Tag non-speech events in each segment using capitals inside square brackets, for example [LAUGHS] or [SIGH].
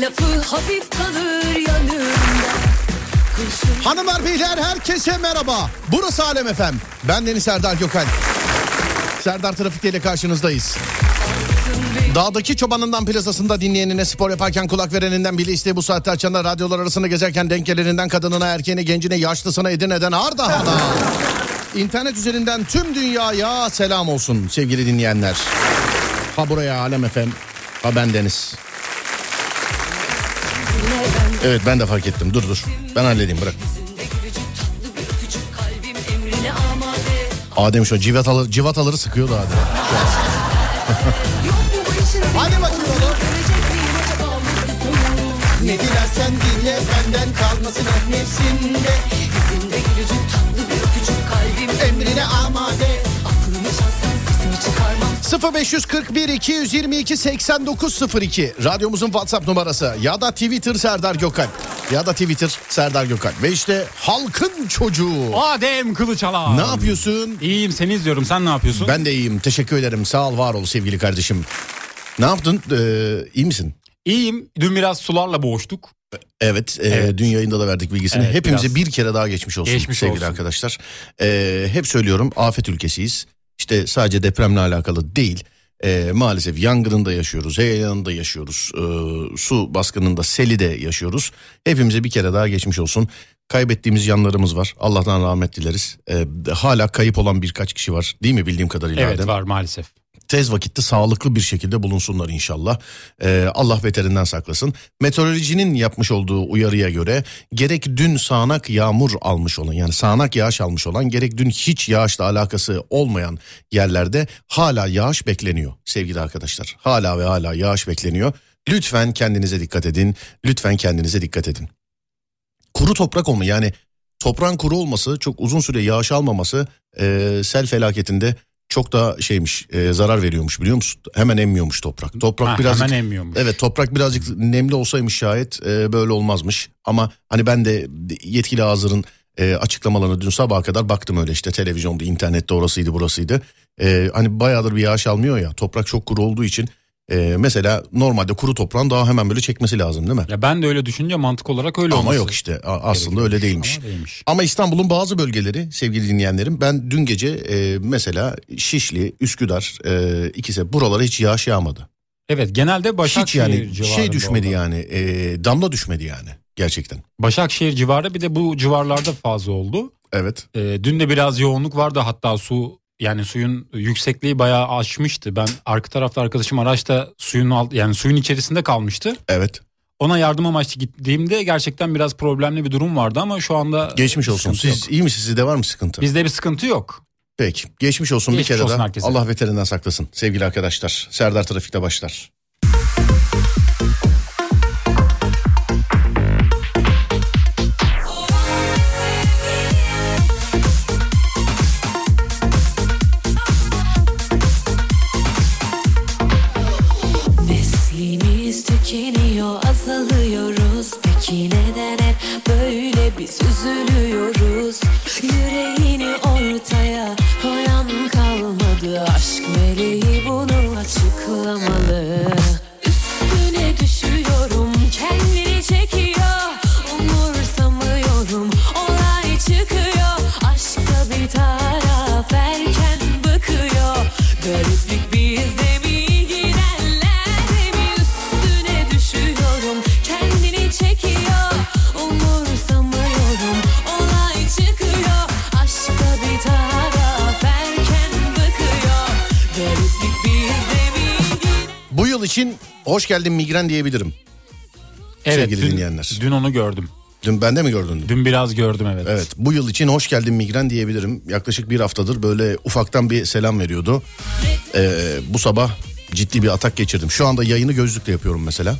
lafı hafif kalır Kurşun Hanımlar beyler herkese merhaba. Burası Alem Efem. Ben Deniz Serdar Gökal. Serdar Trafik'te ile karşınızdayız. Dağdaki çobanından plazasında dinleyenine spor yaparken kulak vereninden bile isteği bu saatte açanlar radyolar arasında gezerken denk geleninden kadınına erkeğine gencine yaşlısına Edirne'den Ardahan'a. İnternet üzerinden tüm dünyaya selam olsun sevgili dinleyenler. Ha buraya Alem Efem, ha ben Deniz. Evet ben de fark ettim dur dur ben halledeyim bırak. Adem şu an civataları, civataları sıkıyordu Adem. Hadi bakayım Ne dilersen dile benden kalmasın ah nefsinde. Yüzünde gülücük tatlı bir öpücük kalbim Emrine amade. 0541 222 8902 radyomuzun WhatsApp numarası ya da Twitter Serdar Gökalp ya da Twitter Serdar Gökalp ve işte halkın çocuğu. Adem Kılıçalan. Ne yapıyorsun? İyiyim seni izliyorum sen ne yapıyorsun? Ben de iyiyim teşekkür ederim sağ ol var ol sevgili kardeşim. Ne yaptın ee, iyi misin? İyiyim dün biraz sularla boğuştuk. Evet, e, Evet. dün yayında da verdik bilgisini. Evet, Hepimize biraz. bir kere daha geçmiş olsun Geçmiş sevgili olsun. arkadaşlar. E, hep söylüyorum afet ülkesiyiz. İşte sadece depremle alakalı değil. E, maalesef yangının da yaşıyoruz, heyelanını da yaşıyoruz, e, su baskınında seli de yaşıyoruz. Hepimize bir kere daha geçmiş olsun. Kaybettiğimiz yanlarımız var. Allah'tan rahmet dileriz. E, hala kayıp olan birkaç kişi var. Değil mi bildiğim kadarıyla? Evet Adem? var maalesef. Tez vakitte sağlıklı bir şekilde bulunsunlar inşallah. Ee, Allah beterinden saklasın. Meteorolojinin yapmış olduğu uyarıya göre gerek dün sağanak yağmur almış olan yani sağanak yağış almış olan gerek dün hiç yağışla alakası olmayan yerlerde hala yağış bekleniyor sevgili arkadaşlar. Hala ve hala yağış bekleniyor. Lütfen kendinize dikkat edin. Lütfen kendinize dikkat edin. Kuru toprak olma yani toprağın kuru olması çok uzun süre yağış almaması e, sel felaketinde çok da şeymiş e, zarar veriyormuş biliyor musun? Hemen emmiyormuş toprak. Toprak Ha, birazcık hemen emmiyormuş. Evet toprak birazcık nemli olsaymış şayet e, böyle olmazmış. Ama hani ben de yetkili ağızların e, açıklamalarına dün sabaha kadar baktım öyle işte televizyonda, internette orasıydı burasıydı. E, hani bayağıdır bir yağış almıyor ya toprak çok kuru olduğu için e, mesela normalde kuru toprağın daha hemen böyle çekmesi lazım değil mi? Ya ben de öyle düşünce mantık olarak öyle Ama olması yok işte aslında öyle değilmiş. Ama değilmiş. Ama İstanbul'un bazı bölgeleri sevgili dinleyenlerim ben dün gece e, mesela Şişli, Üsküdar e, ikisi buralara hiç yağış yağmadı. Evet genelde Hiç Başakşehir yani civarında şey düşmedi oldu. yani e, damla düşmedi yani gerçekten. Başakşehir civarı bir de bu civarlarda fazla oldu. Evet. Ee, dün de biraz yoğunluk vardı hatta su yani suyun yüksekliği bayağı aşmıştı. Ben arka tarafta arkadaşım araçta suyun alt yani suyun içerisinde kalmıştı. Evet. Ona yardım amaçlı gittiğimde gerçekten biraz problemli bir durum vardı ama şu anda Geçmiş olsun. Siz yok. iyi misiniz? Sizde var mı sıkıntı? Bizde bir sıkıntı yok. Peki. Geçmiş olsun Geçmiş bir kere olsun daha. herkese. Allah beterinden saklasın sevgili arkadaşlar. Serdar Trafik'te başlar. İçin hoş geldin migren diyebilirim. Evet Sevgili dün, dinleyenler. dün onu gördüm. Dün bende mi gördün? Dün biraz gördüm evet. Evet bu yıl için hoş geldin migren diyebilirim. Yaklaşık bir haftadır böyle ufaktan bir selam veriyordu. Ee, bu sabah ciddi bir atak geçirdim. Şu anda yayını gözlükle yapıyorum mesela.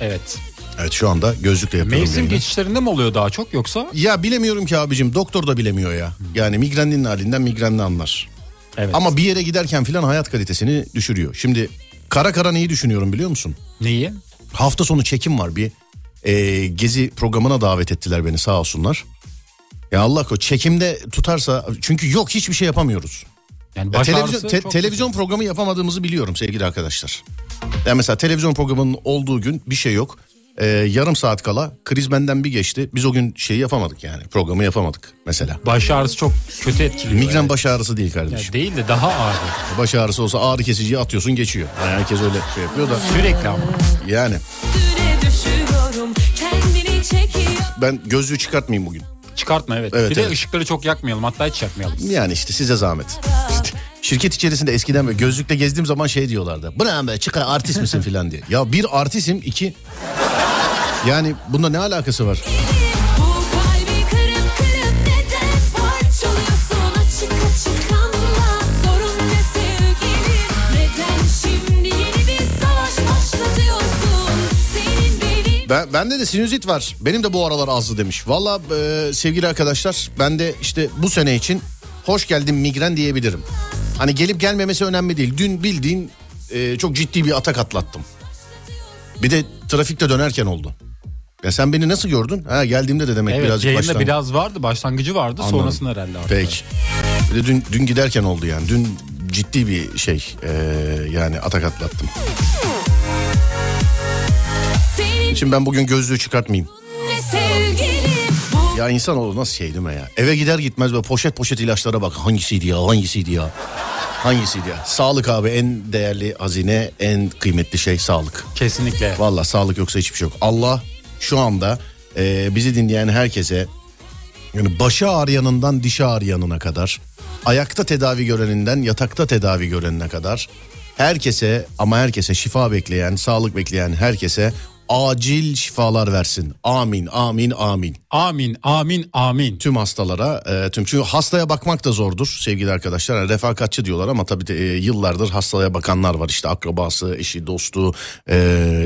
Evet. Evet şu anda gözlükle yapıyorum Mevsim yayını. geçişlerinde mi oluyor daha çok yoksa? Ya bilemiyorum ki abicim doktor da bilemiyor ya. Yani migrenlinin halinden migrenli anlar. Evet. Ama bir yere giderken filan hayat kalitesini düşürüyor. Şimdi kara kara neyi düşünüyorum biliyor musun? Neyi? Hafta sonu çekim var bir e, gezi programına davet ettiler beni sağ olsunlar. Ya Allah korusun çekimde tutarsa çünkü yok hiçbir şey yapamıyoruz. Yani Ya televizyon te- televizyon programı yapamadığımızı biliyorum sevgili arkadaşlar. Yani mesela televizyon programının olduğu gün bir şey yok. Ee, yarım saat kala kriz benden bir geçti. Biz o gün şeyi yapamadık yani programı yapamadık mesela. Baş ağrısı çok kötü etkiliyor. Migren yani. baş ağrısı değil Ya kardeşim. değil de daha ağır. Baş ağrısı olsa ağrı kesiciyi atıyorsun geçiyor. Yani herkes öyle şey yapıyor da Sürekli ama. yani ben gözlüğü çıkartmayayım bugün. Çıkartma evet. Evet, bir de evet. ışıkları çok yakmayalım hatta hiç yakmayalım. Yani işte size zahmet. İşte şirket içerisinde eskiden böyle gözlükle gezdiğim zaman şey diyorlardı. Bu ne be çıkar artist misin filan diye. Ya bir artistim iki yani bunda ne alakası var? Ben, bende de sinüzit var. Benim de bu aralar azdı demiş. Valla e, sevgili arkadaşlar ben de işte bu sene için hoş geldin migren diyebilirim. Hani gelip gelmemesi önemli değil. Dün bildiğin e, çok ciddi bir atak atlattım. Bir de trafikte dönerken oldu. Ya sen beni nasıl gördün? Ha geldiğimde de demek Evet birazcık baştan. biraz vardı başlangıcı vardı Anladım. sonrasında herhalde artık. Peki. Bir de dün, dün giderken oldu yani. Dün ciddi bir şey e, yani atak atlattım. Şimdi ben bugün gözlüğü çıkartmayayım. Ya insan olur nasıl şey değil mi ya? Eve gider gitmez böyle poşet poşet ilaçlara bak. Hangisiydi ya hangisiydi ya? Hangisiydi ya? Sağlık abi en değerli hazine en kıymetli şey sağlık. Kesinlikle. Valla sağlık yoksa hiçbir şey yok. Allah şu anda e, bizi dinleyen herkese yani başı ağrıyanından dişi ağrıyanına kadar ayakta tedavi göreninden yatakta tedavi görenine kadar herkese ama herkese şifa bekleyen sağlık bekleyen herkese acil şifalar versin. Amin amin amin. Amin amin amin. Tüm hastalara e, tüm çünkü hastaya bakmak da zordur sevgili arkadaşlar. Yani refakatçi diyorlar ama tabii de, e, yıllardır hastaya bakanlar var işte akrabası, eşi, dostu e,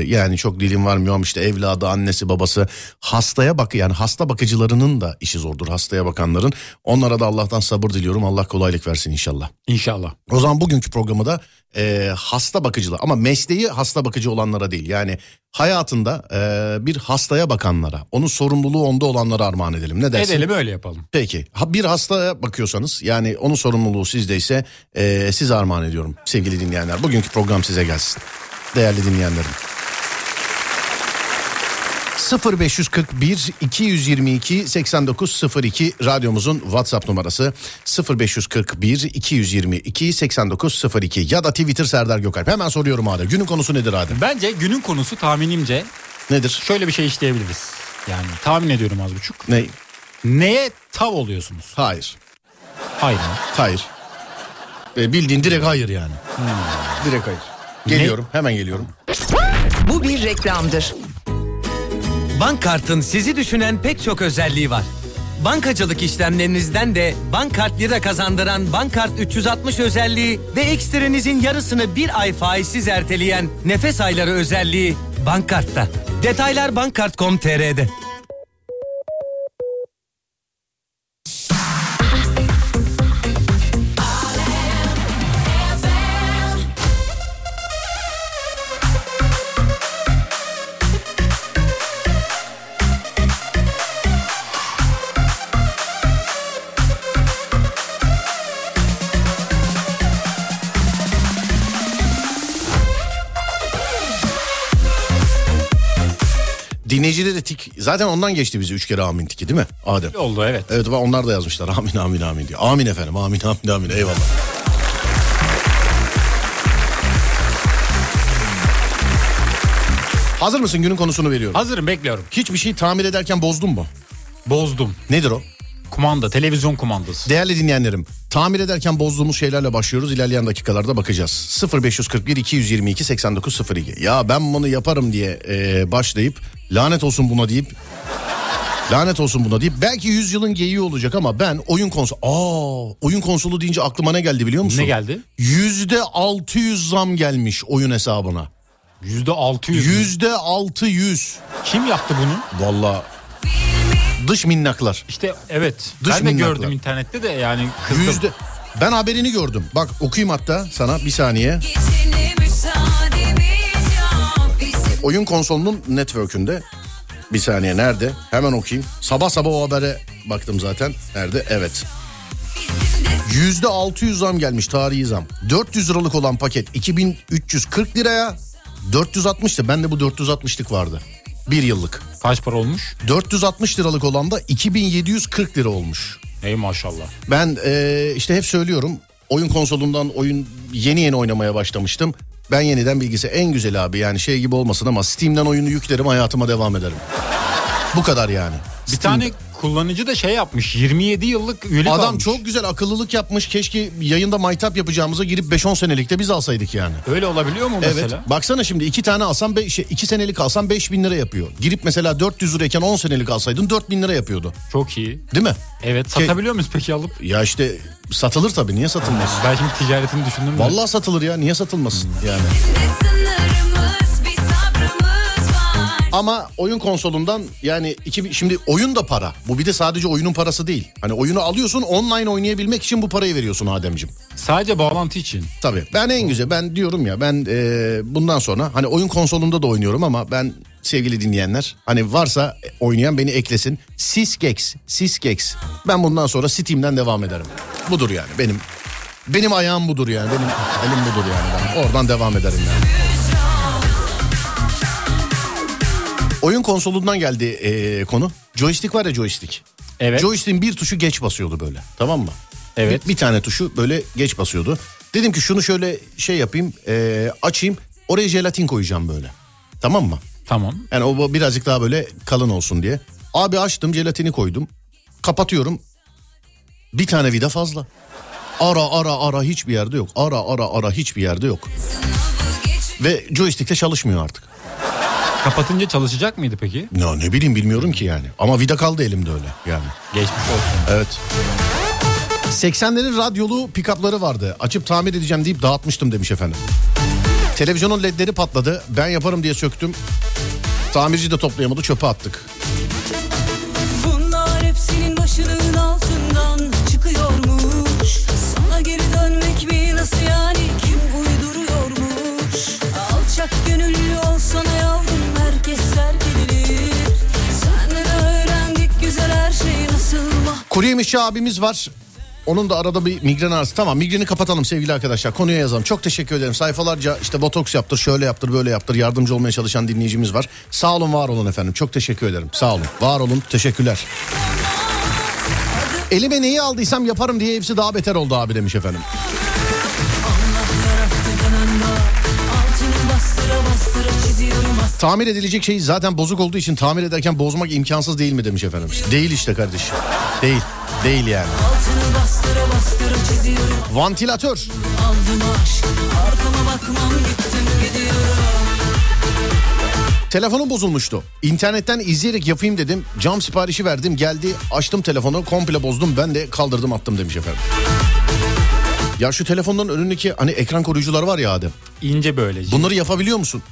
yani çok dilim varmıyor ama işte evladı, annesi, babası hastaya bak yani hasta bakıcılarının da işi zordur hastaya bakanların. Onlara da Allah'tan sabır diliyorum. Allah kolaylık versin inşallah. İnşallah. O zaman bugünkü programı da e, hasta bakıcılar ama mesleği hasta bakıcı olanlara değil. Yani hayatında e, bir hastaya bakanlara, onun sorumluluğu onda olanlara armağan edelim. Ne dersin? Edelim öyle yapalım. Peki ha, bir hastaya bakıyorsanız yani onun sorumluluğu sizdeyse e, size armağan ediyorum sevgili dinleyenler. Bugünkü program size gelsin değerli dinleyenlerim. 0541 222 8902 radyomuzun WhatsApp numarası 0541 222 8902 ya da Twitter Serdar Gökalp. Hemen soruyorum Adem. Günün konusu nedir Adem? Bence günün konusu tahminimce Nedir? şöyle bir şey işleyebiliriz. Yani tahmin ediyorum az buçuk. Ne? Neye tav oluyorsunuz? Hayır. Hayır mı? Hayır. E, bildiğin direkt hayır yani. Direkt hayır. Geliyorum. Hemen geliyorum. Bu bir reklamdır. Bank kartın sizi düşünen pek çok özelliği var. Bankacılık işlemlerinizden de Bankart Lira kazandıran Bankart 360 özelliği ve ekstrenizin yarısını bir ay faizsiz erteleyen nefes ayları özelliği Bankkart'ta. Detaylar bankkart.com.tr'de. de tik zaten ondan geçti bizi üç kere amin tiki değil mi Adem? Oldu evet. Evet onlar da yazmışlar amin amin amin diye. Amin efendim amin amin amin eyvallah. Hazır mısın günün konusunu veriyorum. Hazırım bekliyorum. Hiçbir şey tamir ederken bozdun mu? Bozdum. Nedir o? Kumanda, televizyon kumandası. Değerli dinleyenlerim, tamir ederken bozduğumuz şeylerle başlıyoruz. İlerleyen dakikalarda bakacağız. 0541 222 8902. Ya ben bunu yaparım diye e, başlayıp lanet olsun buna deyip lanet olsun buna deyip belki 100 yılın geyiği olacak ama ben oyun konsolu aa oyun konsolu deyince aklıma ne geldi biliyor musun? Ne geldi? Yüzde 600 zam gelmiş oyun hesabına. Yüzde 600. mü? Yüzde 600. Kim yaptı bunu? Valla dış minnaklar. İşte evet. Dış ben de minnaklar. gördüm internette de yani kızdım. Yüzde ben haberini gördüm. Bak okuyayım hatta sana bir saniye. Oyun konsolunun network'ünde. Bir saniye nerede? Hemen okuyayım. Sabah sabah o habere baktım zaten. Nerede? Evet. Yüzde 600 zam gelmiş tarihi zam. 400 liralık olan paket 2340 liraya 460'tı. Bende bu 460'lık vardı. Bir yıllık. Kaç para olmuş? 460 liralık olan da 2740 lira olmuş. Ey maşallah. Ben eee, işte hep söylüyorum oyun konsolundan oyun yeni yeni oynamaya başlamıştım. Ben yeniden bilgisi en güzel abi yani şey gibi olmasın ama Steam'den oyunu yüklerim hayatıma devam ederim. Bu kadar yani. Bir tane kullanıcı da şey yapmış. 27 yıllık üyelik Adam almış. çok güzel akıllılık yapmış. Keşke yayında maytap yapacağımıza girip 5-10 senelikte biz alsaydık yani. Öyle olabiliyor mu Evet. mesela? Baksana şimdi iki tane alsam 2 senelik alsam 5000 lira yapıyor. Girip mesela 400 lirayken 10 senelik alsaydın 4000 lira yapıyordu. Çok iyi. Değil mi? Evet satabiliyor muyuz peki alıp? Ya işte satılır tabii niye satılmaz? Ben şimdi ticaretini düşündüm de. Vallahi satılır ya niye satılmasın yani. Ama oyun konsolundan yani iki, şimdi oyun da para. Bu bir de sadece oyunun parası değil. Hani oyunu alıyorsun online oynayabilmek için bu parayı veriyorsun Ademciğim. Sadece bağlantı için. Tabii ben en güzel ben diyorum ya ben e, bundan sonra hani oyun konsolunda da oynuyorum ama ben sevgili dinleyenler hani varsa oynayan beni eklesin. Sisgex, Sisgex. Ben bundan sonra Steam'den devam ederim. Budur yani benim benim ayağım budur yani benim elim budur yani ben oradan devam ederim yani. Oyun konsolundan geldi e, konu. Joystick var ya joystick. Evet. Joystick'in bir tuşu geç basıyordu böyle. Tamam mı? Evet. Bir, bir tane tuşu böyle geç basıyordu. Dedim ki şunu şöyle şey yapayım, e, açayım. Oraya jelatin koyacağım böyle. Tamam mı? Tamam. Yani o birazcık daha böyle kalın olsun diye. Abi açtım jelatini koydum. Kapatıyorum. Bir tane vida fazla. Ara ara ara hiçbir yerde yok. Ara ara ara hiçbir yerde yok. Ve joystick de çalışmıyor artık. Kapatınca çalışacak mıydı peki? Ya ne bileyim bilmiyorum ki yani. Ama vida kaldı elimde öyle yani. Geçmiş olsun. Evet. 80'lerin radyolu pikapları vardı. Açıp tamir edeceğim deyip dağıtmıştım demiş efendim. Televizyonun ledleri patladı. Ben yaparım diye söktüm. Tamirci de toplayamadı çöpe attık. Bunlar hepsinin başının altından Kuru yemişçi abimiz var. Onun da arada bir migren ağrısı. Tamam migreni kapatalım sevgili arkadaşlar. Konuya yazalım. Çok teşekkür ederim. Sayfalarca işte botoks yaptır, şöyle yaptır, böyle yaptır. Yardımcı olmaya çalışan dinleyicimiz var. Sağ olun, var olun efendim. Çok teşekkür ederim. Sağ olun, var olun. Teşekkürler. Elime neyi aldıysam yaparım diye hepsi daha beter oldu abi demiş efendim. Tamir edilecek şey zaten bozuk olduğu için tamir ederken bozmak imkansız değil mi demiş efendim. Değil işte kardeşim. Değil. Değil yani. Bastıra bastıra Vantilatör. Aşk bakmam gittim gidiyorum Telefonu bozulmuştu. İnternetten izleyerek yapayım dedim. Cam siparişi verdim geldi. Açtım telefonu komple bozdum. Ben de kaldırdım attım demiş efendim. Ya şu telefonların önündeki hani ekran koruyucular var ya Adem. İnce böylece. Bunları yapabiliyor musun?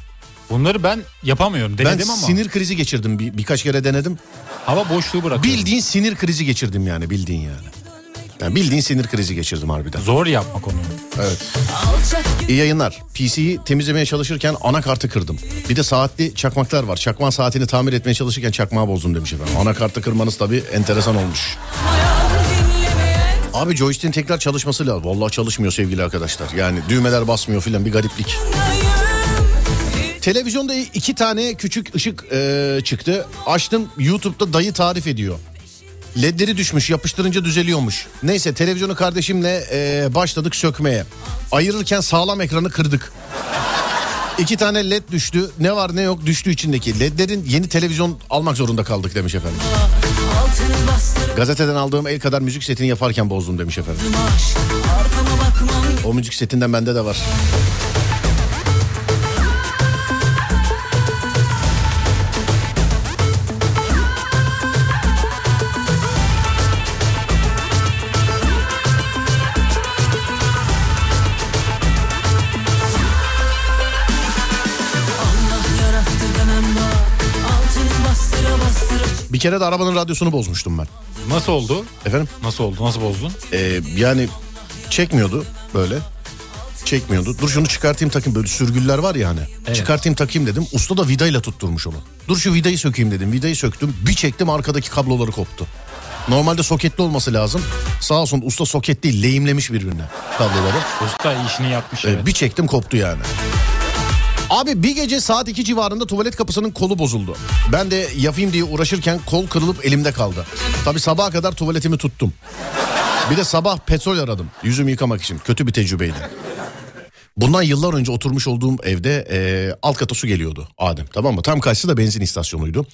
Bunları ben yapamıyorum. Denedim ben ama. sinir krizi geçirdim bir, birkaç kere denedim. Hava boşluğu bırakıyorum. Bildiğin sinir krizi geçirdim yani bildiğin yani. Yani bildiğin sinir krizi geçirdim harbiden. Zor yapmak onu. Evet. İyi yayınlar. PC'yi temizlemeye çalışırken anakartı kırdım. Bir de saatli çakmaklar var. Çakma saatini tamir etmeye çalışırken çakmağı bozdum demiş efendim. Anakartı kırmanız tabii enteresan olmuş. Abi joystick'in tekrar çalışması lazım. Vallahi çalışmıyor sevgili arkadaşlar. Yani düğmeler basmıyor filan bir gariplik. Televizyonda iki tane küçük ışık e, çıktı. Açtım YouTube'da dayı tarif ediyor. Ledleri düşmüş yapıştırınca düzeliyormuş. Neyse televizyonu kardeşimle e, başladık sökmeye. Ayırırken sağlam ekranı kırdık. İki tane led düştü. Ne var ne yok düştü içindeki. Ledlerin yeni televizyon almak zorunda kaldık demiş efendim. Gazeteden aldığım el kadar müzik setini yaparken bozdum demiş efendim. O müzik setinden bende de var. Kere de arabanın radyosunu bozmuştum ben. Nasıl oldu? Efendim? Nasıl oldu? Nasıl bozdun? Ee, yani çekmiyordu böyle. Çekmiyordu. Dur şunu çıkartayım takayım böyle sürgüller var ya hani. Evet. Çıkartayım takayım dedim. Usta da vidayla tutturmuş onu. Dur şu vidayı sökeyim dedim. Vidayı söktüm. Bir çektim arkadaki kabloları koptu. Normalde soketli olması lazım. Sağ olsun usta soket değil lehimlemiş birbirine kabloları. Usta işini yapmış. Ee, evet. Bir çektim koptu yani. Abi bir gece saat 2 civarında tuvalet kapısının kolu bozuldu. Ben de yapayım diye uğraşırken kol kırılıp elimde kaldı. Tabi sabaha kadar tuvaletimi tuttum. Bir de sabah petrol aradım yüzümü yıkamak için. Kötü bir tecrübeydi. Bundan yıllar önce oturmuş olduğum evde e, alt kata su geliyordu Adem tamam mı? Tam karşısı da benzin istasyonuydu.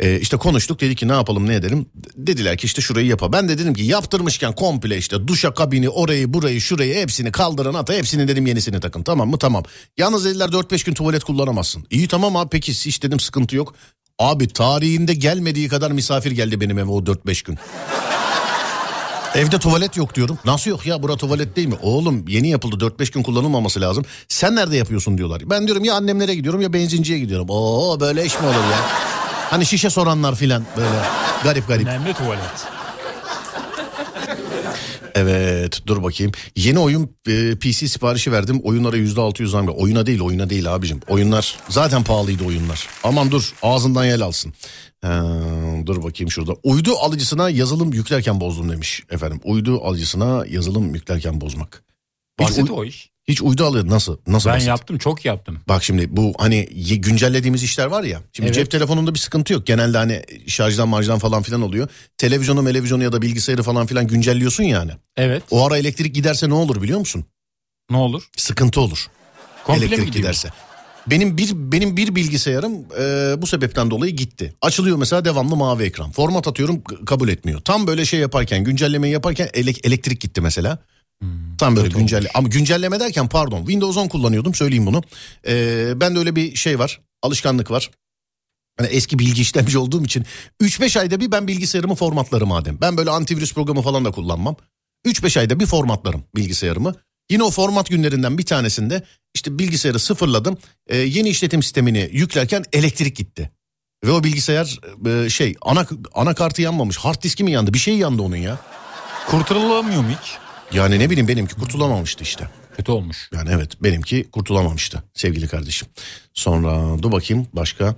E, işte konuştuk dedik ki ne yapalım ne edelim. Dediler ki işte şurayı yapa. Ben de dedim ki yaptırmışken komple işte duşa kabini orayı burayı şurayı hepsini kaldıran ata hepsini dedim yenisini takın tamam mı? Tamam. Yalnız dediler 4-5 gün tuvalet kullanamazsın. İyi tamam abi peki hiç dedim sıkıntı yok. Abi tarihinde gelmediği kadar misafir geldi benim eve o 4-5 gün. [LAUGHS] Evde tuvalet yok diyorum. Nasıl yok ya bura tuvalet değil mi? Oğlum yeni yapıldı 4-5 gün kullanılmaması lazım. Sen nerede yapıyorsun diyorlar. Ben diyorum ya annemlere gidiyorum ya benzinciye gidiyorum. Oo böyle iş mi olur ya? Hani şişe soranlar filan böyle garip garip. Önemli tuvalet. Evet dur bakayım. Yeni oyun e, PC siparişi verdim. Oyunlara yüzde altı yüz zam. Oyuna değil oyuna değil abicim. Oyunlar zaten pahalıydı oyunlar. Aman dur ağzından yel alsın. Ee, dur bakayım şurada. Uydu alıcısına yazılım yüklerken bozdum demiş efendim. Uydu alıcısına yazılım yüklerken bozmak. Hiç, Basit uy- o iş. Hiç uydu alıyor nasıl? Nasıl Ben basit? yaptım çok yaptım. Bak şimdi bu hani güncellediğimiz işler var ya. Şimdi Evet. cep telefonunda bir sıkıntı yok. Genelde hani şarjdan marjdan falan filan oluyor. Televizyonu, televizyonu ya da bilgisayarı falan filan güncelliyorsun yani. Evet. O ara elektrik giderse ne olur biliyor musun? Ne olur? Sıkıntı olur. Komple elektrik giderse. Benim bir benim bir bilgisayarım e, bu sebepten dolayı gitti. Açılıyor mesela devamlı mavi ekran. Format atıyorum kabul etmiyor. Tam böyle şey yaparken güncellemeyi yaparken ele- elektrik gitti mesela. Tam böyle kötü güncelle olmuş. ama güncelleme derken pardon Windows 10 kullanıyordum söyleyeyim bunu. Ee, ben de öyle bir şey var alışkanlık var. Hani eski bilgi [LAUGHS] işlemci olduğum için 3-5 ayda bir ben bilgisayarımı formatlarım madem. Ben böyle antivirüs programı falan da kullanmam. 3-5 ayda bir formatlarım bilgisayarımı. Yine o format günlerinden bir tanesinde işte bilgisayarı sıfırladım. Ee, yeni işletim sistemini yüklerken elektrik gitti. Ve o bilgisayar e, şey ana anakartı yanmamış. Hard diski mi yandı? Bir şey yandı onun ya. Kurtulamıyor mu hiç? Yani ne bileyim benimki kurtulamamıştı işte. Kötü olmuş. Yani evet benimki kurtulamamıştı sevgili kardeşim. Sonra dur bakayım başka.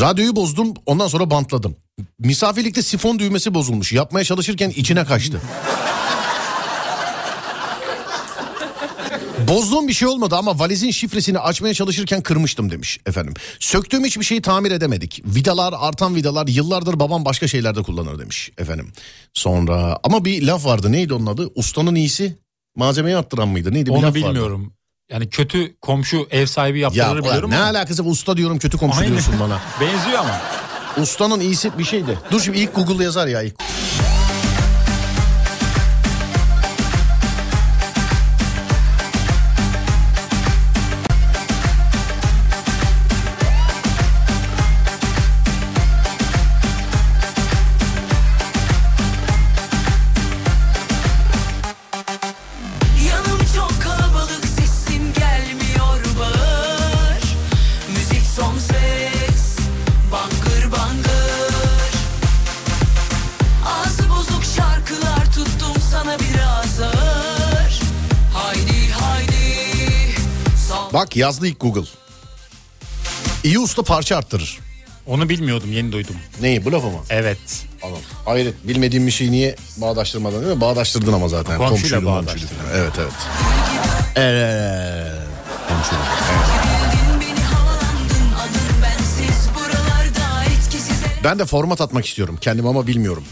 Radyoyu bozdum ondan sonra bantladım. Misafirlikte sifon düğmesi bozulmuş. Yapmaya çalışırken içine kaçtı. Bozduğum bir şey olmadı ama valizin şifresini açmaya çalışırken kırmıştım demiş efendim. Söktüğüm hiçbir şeyi tamir edemedik. Vidalar artan vidalar yıllardır babam başka şeylerde kullanır demiş efendim. Sonra ama bir laf vardı neydi onun adı? Ustanın iyisi malzemeyi arttıran mıydı? Neydi bir laf Onu vardı. bilmiyorum. Yani kötü komşu ev sahibi Ya yaptırır ulan biliyorum ne ama. alakası var? usta diyorum kötü komşu Aynen. diyorsun bana. [LAUGHS] Benziyor ama. Ustanın iyisi bir şeydi. Dur şimdi ilk Google yazar ya ilk. Bak yazdı ilk Google. İyi usta parça arttırır. Onu bilmiyordum yeni duydum. Neyi bu lafı mı? Evet. Anladım. Hayret bilmediğim bir şeyi niye bağdaştırmadan değil mi? Bağdaştırdın ama zaten. Komşuyla bağdaştırdın. Evet evet. Evet. Buralarda etkisiz Ben de format atmak istiyorum kendim ama bilmiyorum.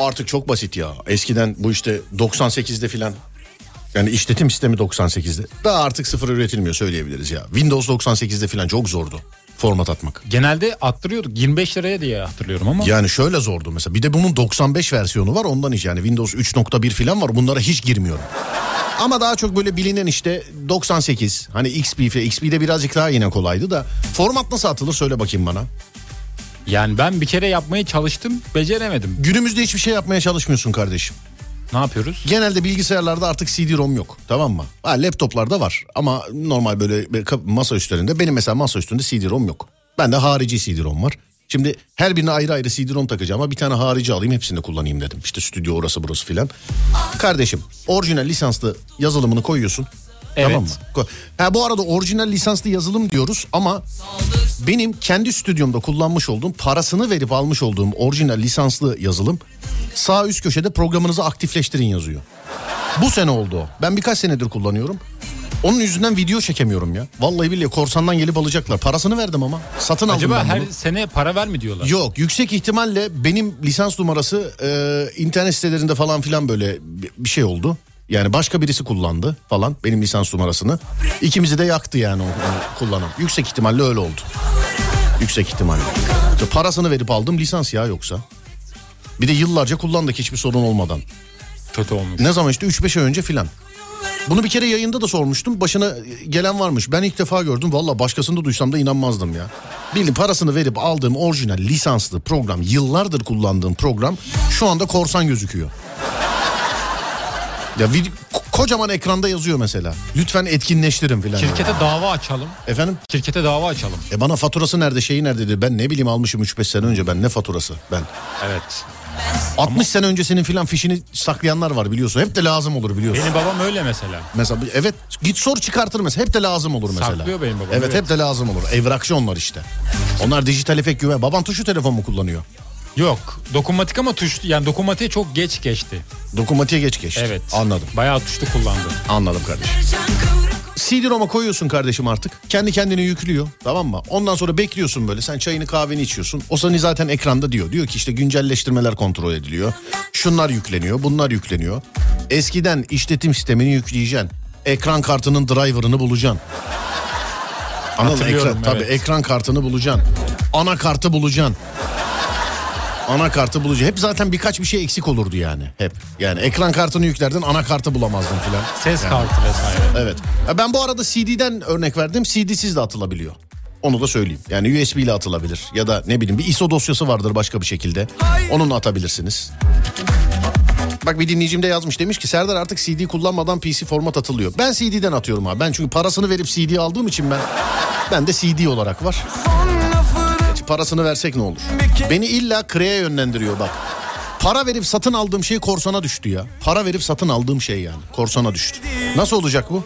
Artık çok basit ya. Eskiden bu işte 98'de filan yani işletim sistemi 98'de. Daha artık sıfır üretilmiyor söyleyebiliriz ya. Windows 98'de filan çok zordu format atmak. Genelde attırıyorduk 25 liraya diye hatırlıyorum ama. Yani şöyle zordu mesela. Bir de bunun 95 versiyonu var ondan hiç yani Windows 3.1 filan var. Bunlara hiç girmiyorum. Ama daha çok böyle bilinen işte 98 hani XP falan XP'de birazcık daha yine kolaydı da format nasıl atılır söyle bakayım bana. Yani ben bir kere yapmaya çalıştım beceremedim. Günümüzde hiçbir şey yapmaya çalışmıyorsun kardeşim. Ne yapıyoruz? Genelde bilgisayarlarda artık CD-ROM yok tamam mı? Ha, laptoplarda var ama normal böyle masa üstlerinde benim mesela masa üstünde CD-ROM yok. Bende harici CD-ROM var. Şimdi her birine ayrı ayrı CD-ROM takacağım ama bir tane harici alayım hepsini kullanayım dedim. İşte stüdyo orası burası filan. Kardeşim orijinal lisanslı yazılımını koyuyorsun. Evet. Tamam mı? Ha, bu arada orijinal lisanslı yazılım diyoruz ama benim kendi stüdyomda kullanmış olduğum parasını verip almış olduğum orijinal lisanslı yazılım sağ üst köşede programınızı aktifleştirin yazıyor. Bu sene oldu o. Ben birkaç senedir kullanıyorum. Onun yüzünden video çekemiyorum ya. Vallahi billahi korsandan gelip alacaklar. Parasını verdim ama. Satın aldım Acaba her bunu. sene para ver mi diyorlar? Yok yüksek ihtimalle benim lisans numarası e, internet sitelerinde falan filan böyle bir şey oldu. Yani başka birisi kullandı falan benim lisans numarasını. İkimizi de yaktı yani o, kullanan. Yüksek ihtimalle öyle oldu. Yüksek ihtimalle. İşte parasını verip aldım lisans ya yoksa. Bir de yıllarca kullandık hiçbir sorun olmadan. Kötü olmuş. Ne zaman işte 3-5 ay önce filan. Bunu bir kere yayında da sormuştum. Başına gelen varmış. Ben ilk defa gördüm. Valla başkasında duysam da inanmazdım ya. Bildiğin parasını verip aldığım orijinal lisanslı program, yıllardır kullandığım program şu anda korsan gözüküyor. Ya ko- kocaman ekranda yazıyor mesela. Lütfen etkinleştirin filan. Şirkete dava açalım. Efendim? Şirkete dava açalım. E bana faturası nerede şeyi nerede dedi. Ben ne bileyim almışım 3-5 sene önce ben ne faturası ben. Evet. 60 sene öncesinin filan fişini saklayanlar var biliyorsun. Hep de lazım olur biliyorsun. Benim babam öyle mesela. Mesela evet git sor çıkartır mesela. Hep de lazım olur mesela. Saklıyor benim babam, Evet, evet. hep de lazım olur. Evrakçı onlar işte. Onlar dijital efekt güven. Baban tuşu telefon mu kullanıyor? Yok. Dokunmatik ama tuş yani dokunmatiğe çok geç geçti. Dokunmatiğe geç geçti. Evet. Anladım. Bayağı tuşlu kullandı. Anladım kardeşim. CD-ROM'a koyuyorsun kardeşim artık. Kendi kendine yüklüyor. Tamam mı? Ondan sonra bekliyorsun böyle. Sen çayını kahveni içiyorsun. O seni zaten ekranda diyor. Diyor ki işte güncelleştirmeler kontrol ediliyor. Şunlar yükleniyor. Bunlar yükleniyor. Eskiden işletim sistemini yükleyeceksin. Ekran kartının driver'ını bulacaksın. Anladın Ekran, tabii evet. ekran kartını bulacaksın. Ana kartı bulacaksın. Ana kartı bulacaksın. Hep zaten birkaç bir şey eksik olurdu yani. Hep. Yani ekran kartını yüklerdin ana kartı bulamazdın filan. Ses kartı vesaire. Evet. Ya Ben bu arada CD'den örnek verdim. CD'siz de atılabiliyor. Onu da söyleyeyim. Yani USB ile atılabilir. Ya da ne bileyim bir ISO dosyası vardır başka bir şekilde. Onunla atabilirsiniz. Bak bir dinleyicim de yazmış demiş ki Serdar artık CD kullanmadan PC format atılıyor. Ben CD'den atıyorum abi. Ben çünkü parasını verip CD aldığım için ben ben de CD olarak var. Gerçi parasını versek ne olur? Beni illa kreye yönlendiriyor bak. Para verip satın aldığım şey korsana düştü ya. Para verip satın aldığım şey yani korsana düştü. Nasıl olacak bu?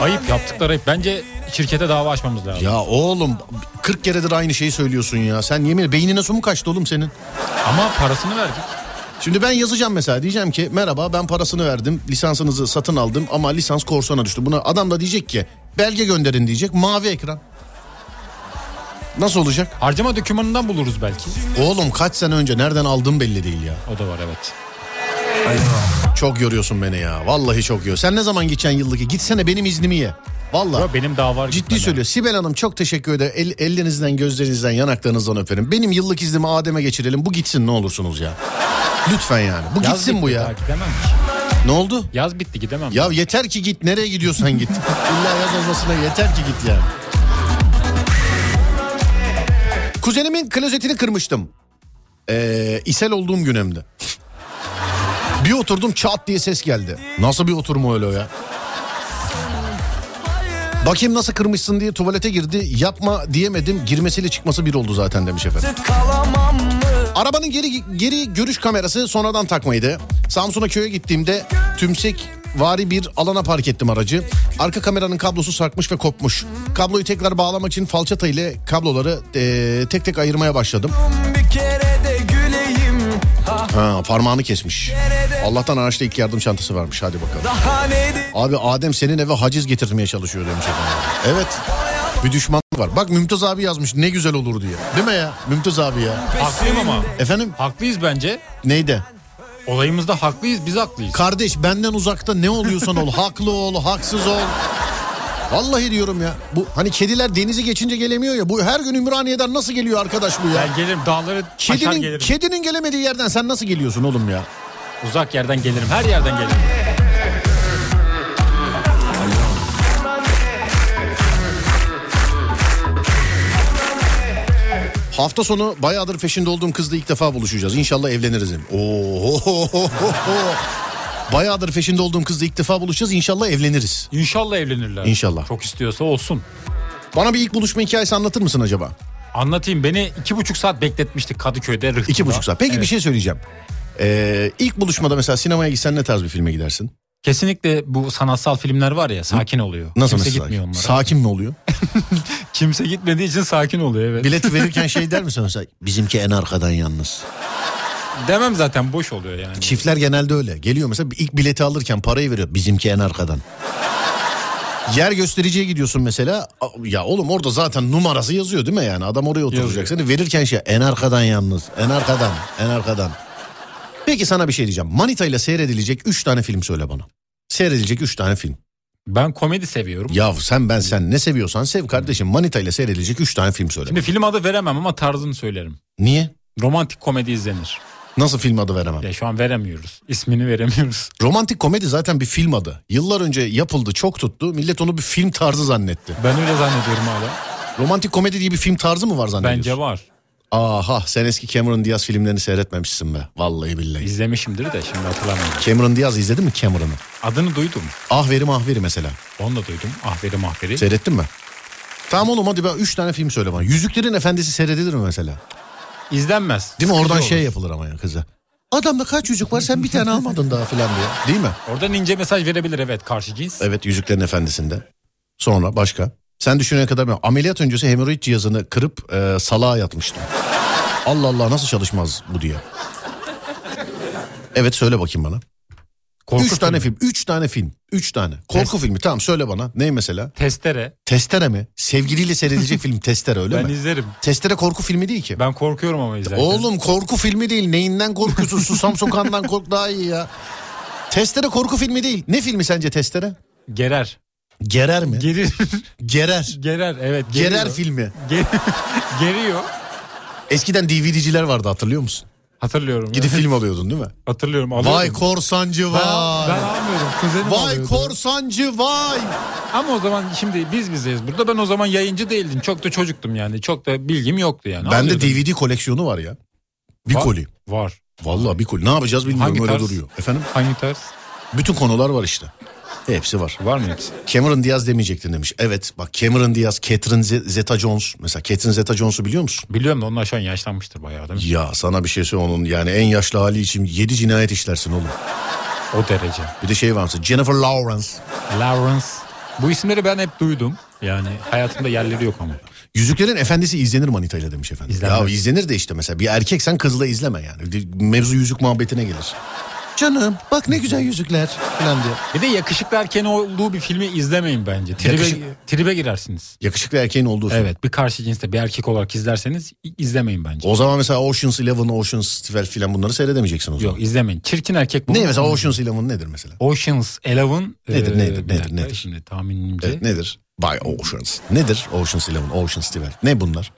Ayıp yaptıkları ayıp. Bence şirkete dava açmamız lazım. Ya oğlum 40 keredir aynı şeyi söylüyorsun ya. Sen yemin beynine su mu kaçtı oğlum senin? Ama parasını verdik. Şimdi ben yazacağım mesela diyeceğim ki merhaba ben parasını verdim lisansınızı satın aldım ama lisans korsana düştü. Buna adam da diyecek ki belge gönderin diyecek mavi ekran. Nasıl olacak? Harcama dokümanından buluruz belki. Oğlum kaç sene önce nereden aldığım belli değil ya. O da var evet. Çok yoruyorsun beni ya. Vallahi çok yoruyor. Sen ne zaman geçen yıldaki? Gitsene benim iznimi ye. Vallahi. Yo, benim daha var. Ciddi söylüyor. Sibel Hanım çok teşekkür ederim. El, ellerinizden, gözlerinizden, yanaklarınızdan öperim. Benim yıllık iznimi Adem'e geçirelim. Bu gitsin ne olursunuz ya. Lütfen yani. Bu Yaz gitsin bu ya. daha Gidemem ki. Ne oldu? Yaz bitti gidemem. Ya yeter ki git. Nereye gidiyorsan git. [LAUGHS] İlla yaz olmasına yeter ki git yani. Kuzenimin klozetini kırmıştım. Ee, ishal olduğum gün hem de. Bir oturdum çat diye ses geldi. Nasıl bir oturma öyle o ya? Bakayım nasıl kırmışsın diye tuvalete girdi. Yapma diyemedim. Girmesiyle çıkması bir oldu zaten demiş efendim. Arabanın geri geri görüş kamerası sonradan takmaydı. Samsun'a köye gittiğimde tümsek vari bir alana park ettim aracı. Arka kameranın kablosu sarkmış ve kopmuş. Kabloyu tekrar bağlamak için falçata ile kabloları eee, tek tek ayırmaya başladım. Ha, parmağını kesmiş. Allah'tan araçta ilk yardım çantası varmış. Hadi bakalım. Abi Adem senin eve haciz getirmeye çalışıyor demiş efendim. Evet. Bir düşman var. Bak Mümtaz abi yazmış ne güzel olur diye. Değil mi ya? Mümtaz abi ya. Haklıyım ama. Efendim Haklıyız bence. neydi? Olayımızda haklıyız biz haklıyız. Kardeş benden uzakta ne oluyorsan ol. [LAUGHS] Haklı ol, haksız ol. Vallahi diyorum ya. Bu hani kediler denizi geçince gelemiyor ya. Bu her gün Ümraniye'den nasıl geliyor arkadaş bu ya? Ben gelirim dağları aşar Kedinin, gelirim. kedinin gelemediği yerden sen nasıl geliyorsun oğlum ya? Uzak yerden gelirim. Her yerden gelirim. Hafta sonu bayağıdır peşinde olduğum kızla ilk defa buluşacağız. İnşallah evleniriz. Oo. Bayağıdır peşinde olduğum kızla ilk defa buluşacağız. İnşallah evleniriz. İnşallah evlenirler. İnşallah. Çok istiyorsa olsun. Bana bir ilk buluşma hikayesi anlatır mısın acaba? Anlatayım beni iki buçuk saat bekletmiştik Kadıköy'de Rıhtım'da. İki buçuk saat. Peki bir Evet. şey söyleyeceğim. Ee, ilk buluşmada mesela sinemaya gitsen ne tarz bir filme gidersin? Kesinlikle bu sanatsal filmler var ya sakin oluyor. Nasıl Kimse mesela? gitmiyor onlara. Sakin mi oluyor? [LAUGHS] Kimse gitmediği için sakin oluyor evet. Bileti verirken şey der misin mesela? Bizimki en arkadan yalnız. Demem zaten boş oluyor yani. Çiftler genelde öyle. Geliyor mesela ilk bileti alırken parayı veriyor. Bizimki en arkadan. Yer göstericiye gidiyorsun mesela. Ya oğlum orada zaten numarası yazıyor değil mi yani? Adam oraya oturacak. Yazıyor. Seni verirken şey en arkadan yalnız. En arkadan. En arkadan. Peki sana bir şey diyeceğim. Manita ile seyredilecek 3 tane film söyle bana. Seyredilecek 3 tane film. Ben komedi seviyorum. Ya sen ben sen ne seviyorsan sev kardeşim. Manita ile seyredilecek 3 tane film söyle. Şimdi film adı veremem ama tarzını söylerim. Niye? Romantik komedi izlenir. Nasıl film adı veremem? Ya şu an veremiyoruz. İsmini veremiyoruz. Romantik komedi zaten bir film adı. Yıllar önce yapıldı, çok tuttu. Millet onu bir film tarzı zannetti. Ben öyle zannediyorum hala. Romantik komedi diye bir film tarzı mı var zannediyorsun? Bence var. Aha sen eski Cameron Diaz filmlerini seyretmemişsin be. Vallahi billahi. İzlemişimdir de şimdi hatırlamıyorum. Cameron Diaz izledin mi Cameron'ı? Adını duydum. Ahveri mahveri mesela. Onu da duydum. Ahveri mahveri. Seyrettin mi? Tamam oğlum hadi ben 3 tane film söyle bana. Yüzüklerin Efendisi seyredilir mi mesela? İzlenmez. Değil mi? Sıkıcı Oradan olur. şey yapılır ama ya kıza. Adamda kaç yüzük var sen bir tane almadın daha filan diye. Değil mi? Oradan ince mesaj verebilir evet karşı cins. Evet Yüzüklerin Efendisi'nde. Sonra başka? Sen düşünene kadar ben ameliyat öncesi hemoroid cihazını kırıp e, salağa yatmıştım. Allah Allah nasıl çalışmaz bu diye. Evet söyle bakayım bana. Korku üç tane filmi. film. Üç tane film. Üç tane. Korku Test- filmi. Tamam söyle bana. Ne mesela? Testere. Testere mi? Sevgiliyle seyredilecek [LAUGHS] film Testere öyle ben mi? izlerim. Testere korku filmi değil ki. Ben korkuyorum ama izlerken. Oğlum korku filmi değil. Neyinden korkuyorsun? [LAUGHS] Susam sokağından kork daha iyi ya. Testere korku filmi değil. Ne filmi sence Testere? Gerer. Gerer mi? Gerir. Gerer. Gerer evet. Geriyor. Gerer filmi. Ge- [LAUGHS] geriyor. Eskiden DVD'ciler vardı hatırlıyor musun? Hatırlıyorum. Gidip film alıyordun değil mi? Hatırlıyorum. Alıyordum. Vay korsancı ben, vay. ben almıyorum. Kuzenim Vay alıyordu. korsancı vay. Ama o zaman şimdi biz bizeyiz burada. Ben o zaman yayıncı değildim. Çok da çocuktum yani. Çok da bilgim yoktu yani. Bende. DVD koleksiyonu var ya. Bir Var- koli. Var. Vallahi bir koli. Ne yapacağız bilmiyorum Hangi öyle tarz? duruyor. Efendim? Hangi tarz? Bütün konular var işte. Hepsi var. Var mı hepsi? Cameron Diaz demeyecektin demiş. Evet bak Cameron Diaz, Catherine Z- Zeta-Jones. Mesela Catherine Zeta-Jones'u biliyor musun? Biliyorum da onlar şu an yaşlanmıştır bayağı değil mi? Ya sana bir şey söyle onun yani en yaşlı hali için 7 cinayet işlersin oğlum. O derece. Bir de şey var mesela Jennifer Lawrence. Lawrence. Bu isimleri ben hep duydum. Yani hayatımda yerleri yok ama. Yüzüklerin Efendisi izlenir manitayla demiş efendim. İzlenmez. Ya izlenir de işte mesela bir erkek sen kızla izleme yani. Mevzu yüzük muhabbetine gelir. Canım bak ne güzel yüzükler falan diye. Bir de yakışıklı erkeğin olduğu bir filmi izlemeyin bence. Tribe, Yakışık- tribe girersiniz. Yakışıklı erkeğin olduğu film. Evet bir karşı cinste bir erkek olarak izlerseniz izlemeyin bence. O zaman mesela Ocean's Eleven, Ocean's 12 filan bunları seyredemeyeceksin o zaman. Yok izlemeyin. Çirkin erkek bu. Ne mesela Ocean's Eleven nedir mesela? Ocean's Eleven. Nedir, e, nedir, nedir, dakika, nedir? Şimdi tahminimce. Evet, nedir? By Oceans. Nedir Ocean's Eleven, Ocean's 12? Ne bunlar?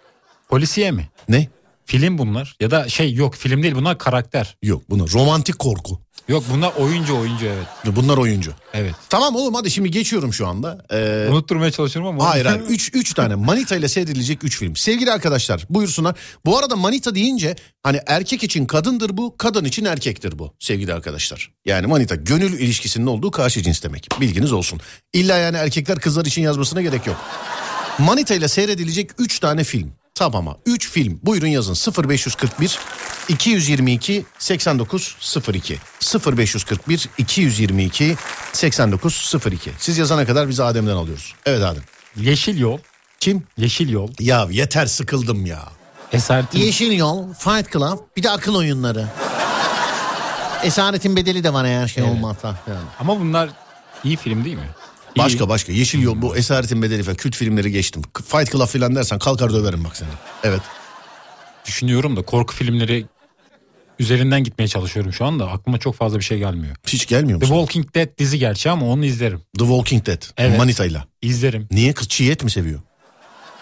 Polisiye mi? Ne? Film bunlar. Ya da şey yok film değil bunlar karakter. Yok bunlar romantik korku. Yok bunlar oyuncu oyuncu evet. Bunlar oyuncu. Evet. Tamam oğlum hadi şimdi geçiyorum şu anda. Ee, Unutturmaya çalışıyorum ama. Hayır hayır [LAUGHS] 3 3 tane Manita ile seyredilecek 3 film. Sevgili arkadaşlar buyursunlar. Bu arada Manita deyince hani erkek için kadındır bu, kadın için erkektir bu sevgili arkadaşlar. Yani Manita gönül ilişkisinin olduğu karşı cins demek. Bilginiz olsun. İlla yani erkekler kızlar için yazmasına gerek yok. Manita ile seyredilecek 3 tane film. Tamama 3 film buyurun yazın 0541 222 8902 0541 222 8902 siz yazana kadar biz Adem'den alıyoruz. Evet Adem. Yeşil Yol. Kim? Yeşil Yol. Ya yeter sıkıldım ya. Esaretin Yeşil Yol, Fight Club, bir de akıl oyunları. Esaretin bedeli de var eğer şey Evet. olmazsa. Yani. Ama bunlar iyi film değil mi? Başka başka. Yeşil Yol bu Esaretin Bedeli falan kült filmleri geçtim. Fight Club falan dersen kalkar döverim bak seni. Evet. Düşünüyorum da korku filmleri üzerinden gitmeye çalışıyorum şu anda. Aklıma çok fazla bir şey gelmiyor. Hiç gelmiyor The musun? Walking Dead dizi gerçi ama onu izlerim. The Walking Dead. Evet. Manita'yla. İzlerim Niye kız çiğ et mi seviyor?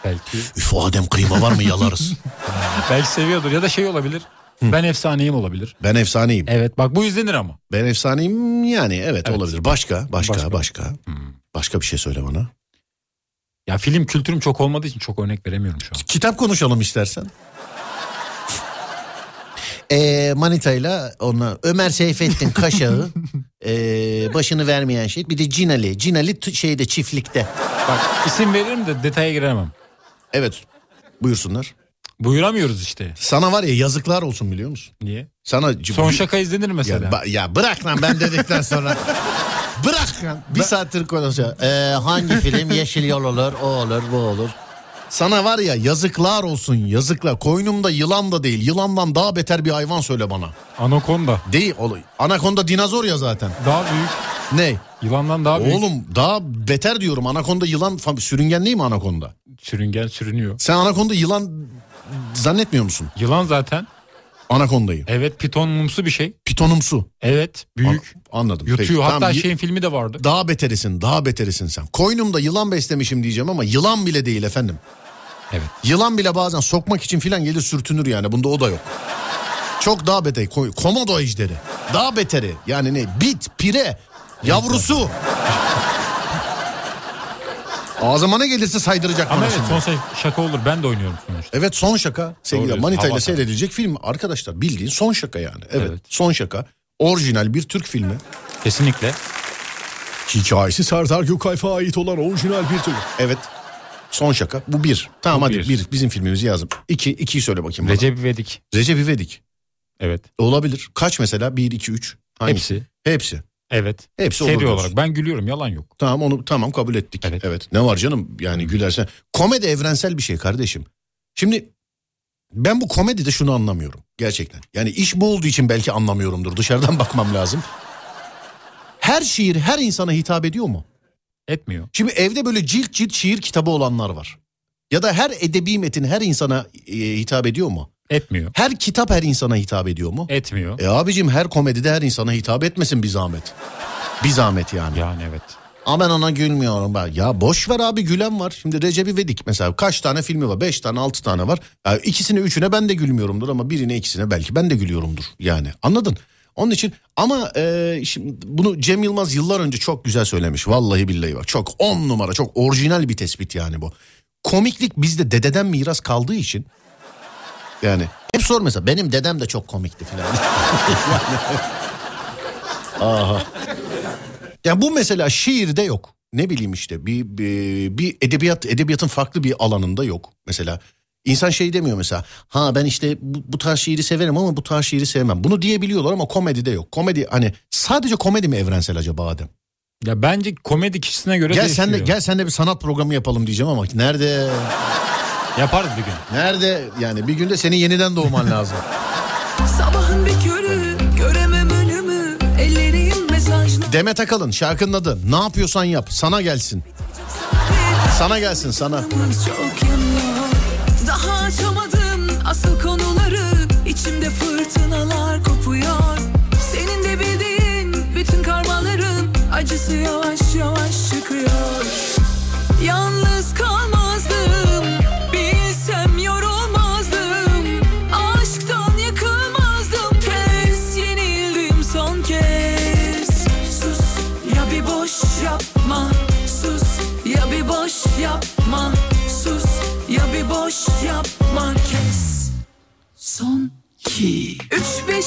belki. Üf Adem kıyma var mı yalarız. [LAUGHS] belki seviyordur ya da şey olabilir. Ben efsaneyim olabilir. ben efsaneyim. Evet bak bu izlenir ama. Ben efsaneyim yani evet, Evet. olabilir. Başka başka başka. Başka. Başka, bir şey söyle bana. Ya film kültürüm çok olmadığı için çok örnek veremiyorum şu an. Kitap konuşalım istersen. Ee, Manita'yla ona Ömer Seyfettin Kaşağı [LAUGHS] ee, başını vermeyen şey bir de Cinali. Cinali t- şeyde çiftlikte. Bak isim veririm de detaya giremem. Evet buyursunlar. Buyuramıyoruz işte. Sana var ya yazıklar olsun biliyor musun? Niye? Sana Son şaka izlenir mesela. ya, ba- ya bırak lan ben dedikten sonra. bırak lan. Bir saattir konuşuyor. Ee, hangi film Yeşil Yol olur, o olur, bu olur. Sana var ya yazıklar olsun yazıklar. Koynumda yılan da değil. Yılandan daha beter bir hayvan söyle bana. Anakonda. Değil. oğlum. Anakonda dinozor ya zaten. Daha büyük. Ne? Yılandan daha büyük. Oğlum daha beter diyorum. Anakonda yılan sürüngen değil mi anakonda? Sürüngen sürünüyor. Sen anakonda yılan zannetmiyor musun? Yılan zaten. Anakondayı. Evet pitonumsu bir şey. Pitonumsu. Evet büyük. An- anladım. Yutuyor. Peki, Hatta tamam, şeyin filmi de vardı. Daha beterisin, daha beterisin sen. Koynumda yılan beslemişim diyeceğim ama yılan bile değil efendim. Evet. Yılan bile bazen sokmak için filan gelir sürtünür yani. Bunda o da yok. Çok daha beter. Komodo ejderi. Daha beteri. Yani ne? Bit, pire, yavrusu. [LAUGHS] Ağzıma ne gelirse saydıracak Ama bana evet şimdi. son şey şaka olur. Ben de oynuyorum sonuçta. Evet son şaka. Sevgili Manita ile seyredilecek film arkadaşlar. Bildiğin son şaka yani. Evet, Evet. son şaka. Orijinal bir Türk filmi. Kesinlikle. Hikayesi Serdar Gökalp'e ait olan orijinal bir Türk. Evet. Son şaka. Bu bir. Tamam Bu hadi bir. bir. Bizim filmimizi yazdım. İki. ikiyi söyle bakayım bana. Recep İvedik. Recep İvedik. Evet. Olabilir. Kaç mesela? Bir, iki, üç. Hangisi? Hepsi. Hepsi. Evet. Hepsi Seri olarak. Ben gülüyorum yalan yok. Tamam onu tamam kabul ettik. Evet. Evet. Ne var canım yani gülersen. Komedi evrensel bir şey kardeşim. Şimdi ben bu komedide şunu anlamıyorum gerçekten. Yani iş bu olduğu için belki anlamıyorumdur. Dışarıdan [LAUGHS] bakmam lazım. Her şiir her insana hitap ediyor mu? Etmiyor. Şimdi evde böyle cilt cilt şiir kitabı olanlar var. Ya da her edebi metin her insana e, hitap ediyor mu? Etmiyor. Her kitap her insana hitap ediyor mu? Etmiyor. E abicim her komedide her insana hitap etmesin bir zahmet. Bir zahmet yani. Yani evet. Ama ben ona gülmüyorum ben. Ya boş ver abi gülen var. Şimdi Recep İvedik mesela kaç tane filmi var? Beş tane altı tane var. Ya ikisine üçüne ben de gülmüyorumdur ama birine ikisine belki ben de gülüyorumdur. Yani anladın? Onun için ama e, şimdi bunu Cem Yılmaz yıllar önce çok güzel söylemiş. Vallahi billahi bak çok on numara çok orijinal bir tespit yani bu. Komiklik bizde dededen miras kaldığı için yani hep sor mesela benim dedem de çok komikti filan. [LAUGHS] Aha. Ya bu mesela şiirde yok. Ne bileyim işte bir, bir, bir edebiyat edebiyatın farklı bir alanında yok. Mesela insan şey demiyor mesela. Ha ben işte bu, bu tarz şiiri severim ama bu tarz şiiri sevmem. Bunu diyebiliyorlar ama komedide yok. Komedi hani sadece komedi mi evrensel acaba Adem? Ya bence komedi kişisine göre Gel değişiyor. sen de gel sen de bir sanat programı yapalım diyeceğim ama nerede? Yaparız bir gün. Nerede? Yani bir günde senin yeniden doğman lazım. [LAUGHS] Sabahın bir körü göremem önümü Ellerim mesajlı Demet Akalın şarkının adı. Ne yapıyorsan yap. Sana gelsin. Sana gelsin sana. Çok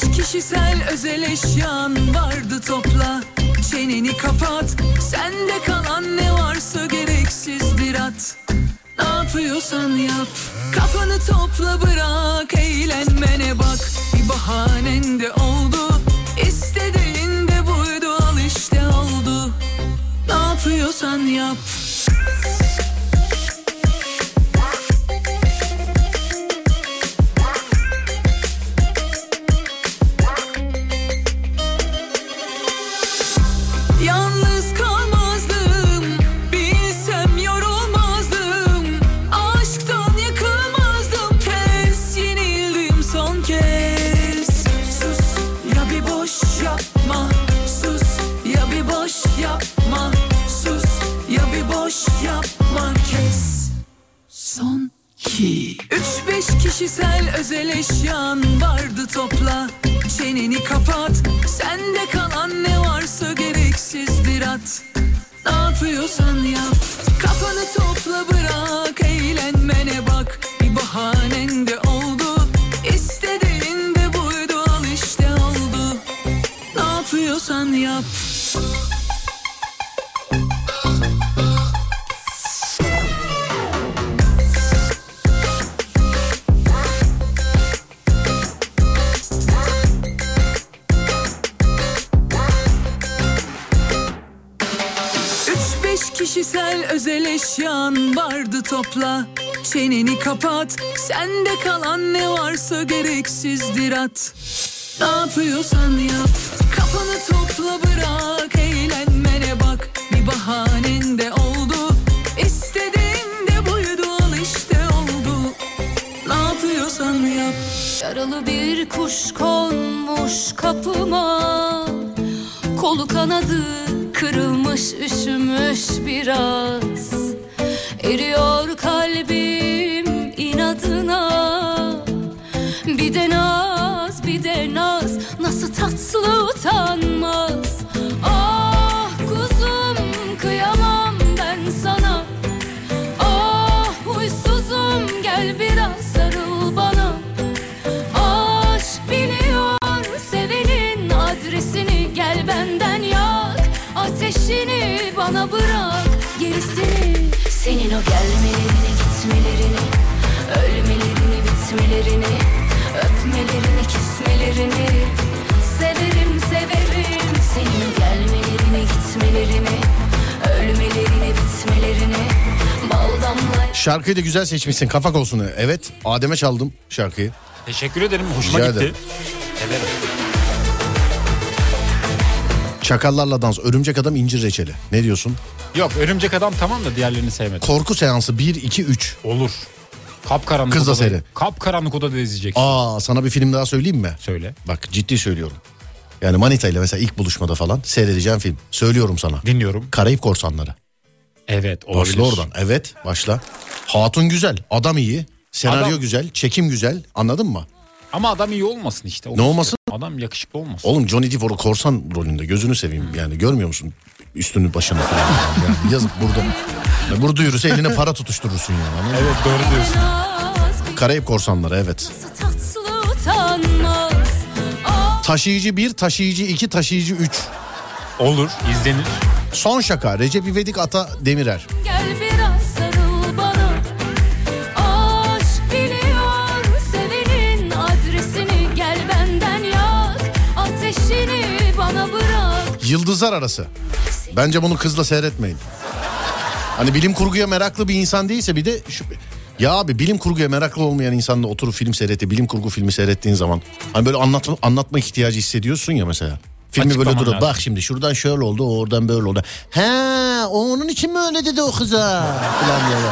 beş kişisel özel eşyan vardı topla. Çeneni kapat. Sende kalan ne varsa gereksizdir at Ne yapıyorsan yap. Kafanı topla bırak. Eğlenmene bak. Bir bahanen de oldu. İstediğin de buydu. Al işte oldu. Ne yapıyorsan yap kişisel özel eşyan vardı topla. Çeneni kapat. Sende kalan ne varsa gereksizdir at. Ne yapıyorsan yap. Kafanı topla bırak. Eğlenmene bak. Bir bahanen de oldu. İstediğin de buydu. Al işte oldu. Ne yapıyorsan yap kişisel özel eşyan vardı topla. Çeneni kapat Sende kalan ne varsa gereksizdir at Ne yapıyorsan yap Kafanı topla bırak Eğlenmene bak. Bir bahanen de oldu İstediğin de buydu Al işte oldu. Ne yapıyorsan yap. Yaralı bir kuş konmuş kapıma. Kolu kanadı kırılmış üşümüş biraz. Eriyor o gelmelerini gitmelerini Ölmelerini bitmelerini Öpmelerini kesmelerini Severim severim senin o gelmelerini gitmelerini Ölmelerini bitmelerini Bal damla Şarkıyı da güzel seçmişsin kafa olsun. Evet Adem'e çaldım şarkıyı. Teşekkür ederim. Hoşuma Rica gitti. ederim. Ederim. Çakallarla dans, örümcek adam, incir reçeli. Ne diyorsun? Yok örümcek adam tamam da diğerlerini sevmedim. Korku seansı 1, 2, 3. Olur. Kapkaranlık Kız da odada. seyret. Kapkaranlık odada izleyeceksin. Aa sana bir film daha söyleyeyim mi? Söyle. Bak ciddi söylüyorum. Yani Manita ile mesela ilk buluşmada falan seyredeceğim film. Söylüyorum sana. Dinliyorum. Karayip Korsanları. Evet olabilir. Başla oradan. Evet başla. Hatun güzel, adam iyi, senaryo Adam- güzel, çekim güzel. Anladın mı? Ama adam iyi olmasın işte. Ne olmasın? Adam yakışıklı olmasın. Oğlum Johnny Depp korsan rolünde gözünü seveyim. Yani görmüyor musun? Üstünü başını falan. Yani yazık burada. Burada yürüse eline para tutuşturursun yani. Evet doğru diyorsun. Karayip Korsanları evet. Ah Taşıyıcı 1, taşıyıcı 2, taşıyıcı 3. Olur izlenir. Son şaka Recep İvedik Ata Demirer. Gel Yıldızlar Arası. Bence bunu kızla seyretmeyin. Hani bilim kurguya meraklı bir insan değilse bir de şu... Ya abi bilim kurguya meraklı olmayan insanla oturup film seyretti. Bilim kurgu filmi seyrettiğin zaman hani böyle anlatma, anlatma ihtiyacı hissediyorsun ya mesela. Filmi böyle Açıklaman durup lazım. bak şimdi şuradan şöyle oldu o oradan böyle oldu. He onun için mi öyle dedi o kıza? Falan Ölmeli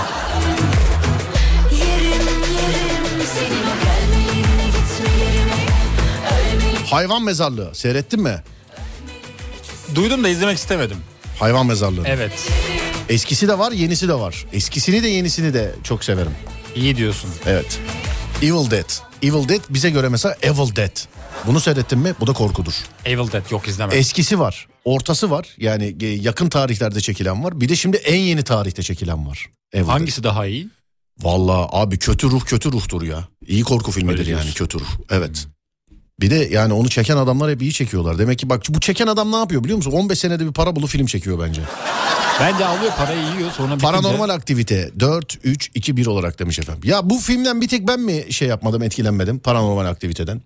Hayvan mezarlığı seyrettin mi? Duydum da izlemek istemedim. Hayvan mezarlığı. Evet. Eskisi de var yenisi de var. Eskisini de yenisini de çok severim. İyi diyorsun. Evet. Evil Dead. Evil Dead bize göre mesela Evil Dead. Bunu seyrettin mi? Bu da korkudur. Evil Dead yok izlemedim. Eskisi var. Ortası var. Yani e, yakın tarihlerde çekilen var. Bir de şimdi en yeni tarihte çekilen var. Evil Hangisi daha iyi? Dead. Vallahi abi kötü ruh kötü ruhtur ya. İyi korku filmidir Öyle yani diyorsun. kötü ruh. Evet. Bir de yani onu çeken adamlar hep iyi çekiyorlar. Demek ki bak bu çeken adam ne yapıyor biliyor musun? 15 senede bir para bulu film çekiyor bence. Bence alıyor parayı yiyor sonra bitince- Paranormal aktivite 4 3 2 1 olarak demiş efendim. Ya bu filmden bir tek ben mi şey yapmadım, etkilenmedim paranormal aktiviteden?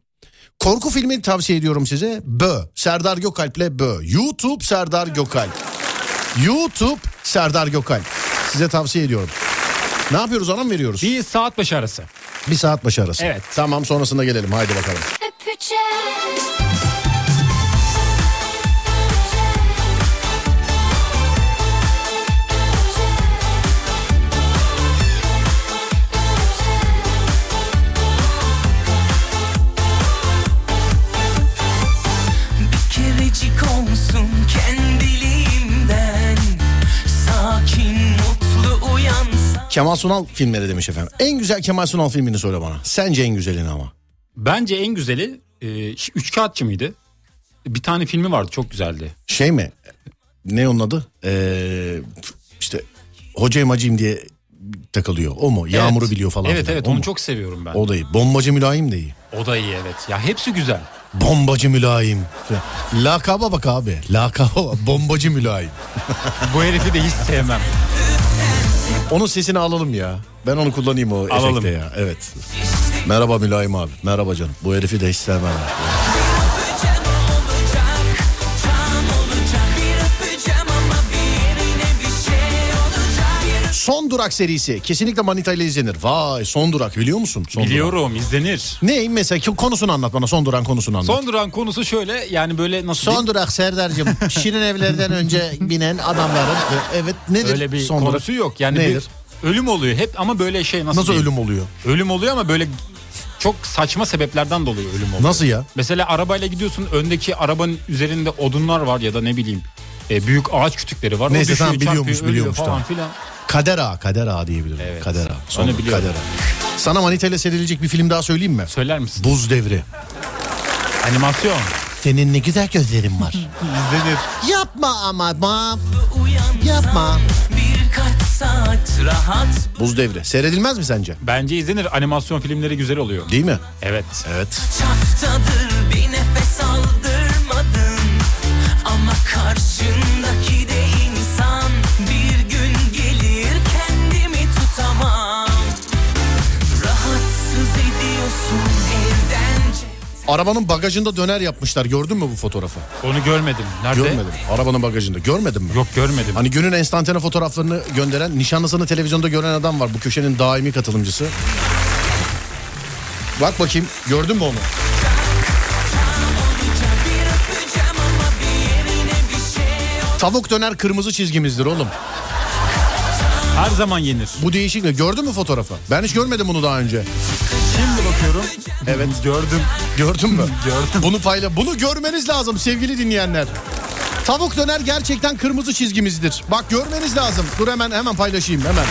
Korku filmi tavsiye ediyorum size. Bö. Serdar Gökalp'le Bö. YouTube Serdar Gökalp. YouTube Serdar Gökalp. Size tavsiye ediyorum. Ne yapıyoruz anam veriyoruz? Bir saat başı arası. Bir saat başı arası. Evet. Tamam sonrasında gelelim haydi bakalım. Öpeceğim Kemal Sunal filmleri demiş efendim. En güzel Kemal Sunal filmini söyle bana. Sence en güzelini ama. Bence en güzeli e, Üç Kağıtçı mıydı? Bir tane filmi vardı çok güzeldi. Şey mi? Ne onun adı? Ee, işte hocayım acıyım diye takılıyor. O mu? Yağmuru Evet. biliyor falan. Evet filan. evet O onu mu? çok seviyorum ben. O da iyi. Bombacı mülayim de iyi. O da iyi evet. Ya hepsi güzel. Bombacı mülayim. Lakaba bak abi. Lakaba. Bombacı mülayim. Bu herifi de hiç sevmem. [LAUGHS] Onun sesini alalım ya. Ben onu kullanayım o Alalım. efekte ya. Evet. Merhaba mülayim abi. Merhaba canım. Bu herifi de hiç sevmem. Son Durak serisi. Kesinlikle Manita ile izlenir. Vay Son Durak biliyor musun? Son Durak. Biliyorum izlenir. Ne mesela konusunu anlat bana. Son Duran konusunu anlat. Son duran konusu şöyle yani böyle nasıl Son durak Serdar'cığım. [LAUGHS] Şirin evlerden önce binen adamların. Evet nedir? öyle bir son konusu durak? yok. Yani Nedir? bir ölüm oluyor hep ama böyle şey nasıl Nasıl diyeyim? ölüm oluyor? Ölüm oluyor ama böyle çok saçma sebeplerden dolayı ölüm oluyor. Nasıl ya? Mesela arabayla gidiyorsun öndeki arabanın üzerinde odunlar var ya da ne bileyim e, büyük ağaç kütükleri var. O Neyse, düşüyor, tamam, biliyormuş, çarpıyor, biliyormuş, falan tamam. filan. Kader ağa, kader ağa diyebilirim. Evet. Kader ağa. Son Onu biliyorum. Kader ağa. Sana Manita ile serilecek bir film daha söyleyeyim mi? Söyler misin? Buz devri. Animasyon. Senin ne güzel gözlerin var. [LAUGHS] İzlenir. Yapma ama bab. Uyansam Yapma. Birkaç saat rahat Buz devri. Seyredilmez mi sence? Bence izlenir. Animasyon filmleri güzel oluyor. Değil mi? Evet. Evet. Haftadır bir nefes aldırmadın Ama karşındaki Arabanın bagajında döner yapmışlar. Gördün mü bu fotoğrafı? Onu görmedim. Nerede? Görmedim. Arabanın bagajında. Görmedin mi? Yok görmedim. Hani günün enstantane fotoğraflarını gönderen, nişanlısını televizyonda gören adam var. Bu köşenin daimi katılımcısı. Bak bakayım. Gördün mü onu? Tavuk döner kırmızı çizgimizdir oğlum. Her zaman yenir. Bu değişik mi? Gördün mü fotoğrafı? Ben hiç görmedim bunu daha önce. Şimdi bakıyorum. Evet. Gördüm. Gördün mü? Gördüm. Bunu payla. Bunu görmeniz lazım sevgili dinleyenler. Tavuk döner gerçekten kırmızı çizgimizdir. Bak görmeniz lazım. Dur hemen hemen paylaşayım hemen.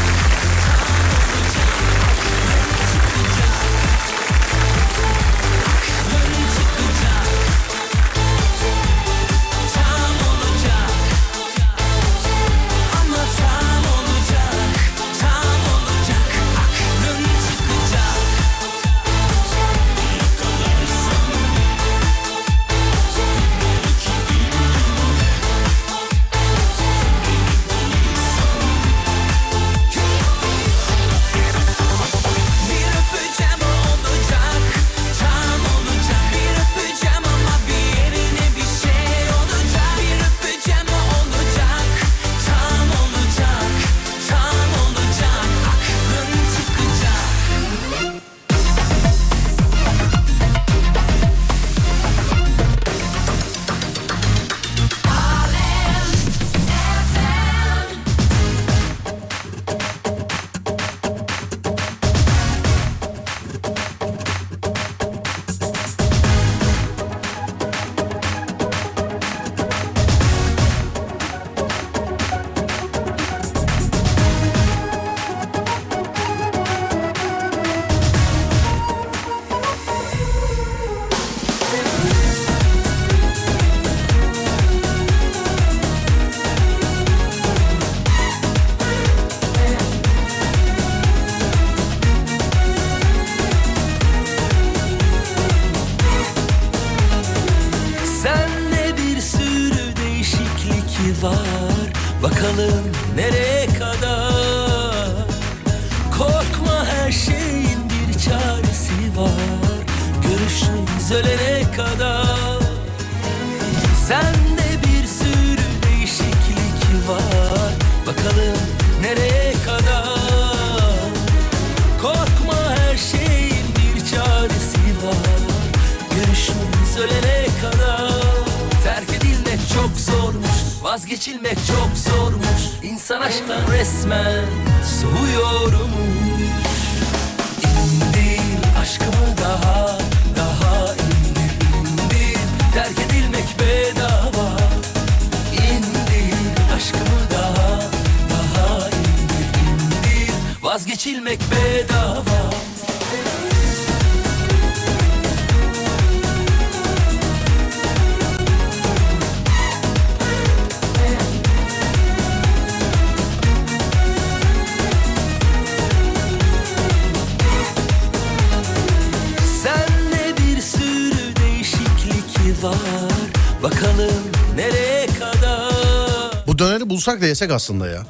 Bulsak da yesek aslında ya.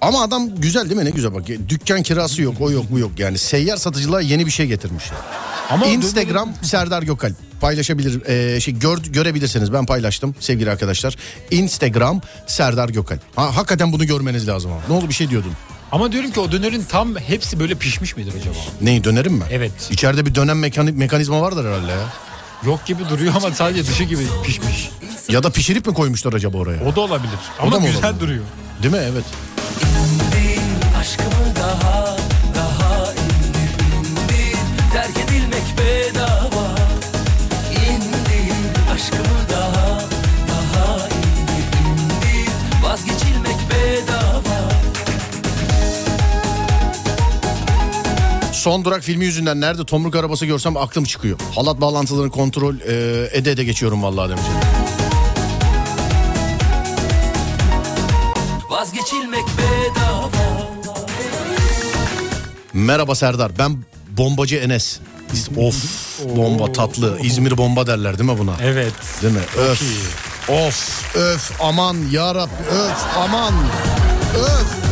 Ama adam güzel değil mi? Ne güzel bak. Dükkan kirası yok, o yok, bu yok. Yani seyyar satıcılığa yeni bir şey getirmiş. Ama Instagram Serdar Gökalp paylaşabilir e, şey gör, görebilirsiniz. Ben paylaştım sevgili arkadaşlar. Instagram Serdar Gökalp. Ha, hakikaten bunu görmeniz lazım ama. Ne oldu bir şey diyordun? Ama diyorum ki o dönerin tam hepsi böyle pişmiş midir acaba? Neyi dönerim mi? Evet. İçeride bir dönem mekani- mekanizma vardır herhalde ya. Yok gibi duruyor ama sadece dışı gibi pişmiş. Ya da pişirip mi koymuşlar acaba oraya? O da olabilir. da Ama mı güzel olabilir? duruyor. Değil mi? Evet. Son durak filmi yüzünden nerede tomruk arabası görsem aklım çıkıyor. Halat bağlantılarını kontrol e, ede ede geçiyorum vallahi demiş. Vazgeçilmek bedava Merhaba Serdar ben bombacı Enes. Of bomba tatlı İzmir bomba derler değil mi buna? Evet. Değil mi? Öf. Of öf aman yarab öf aman öf.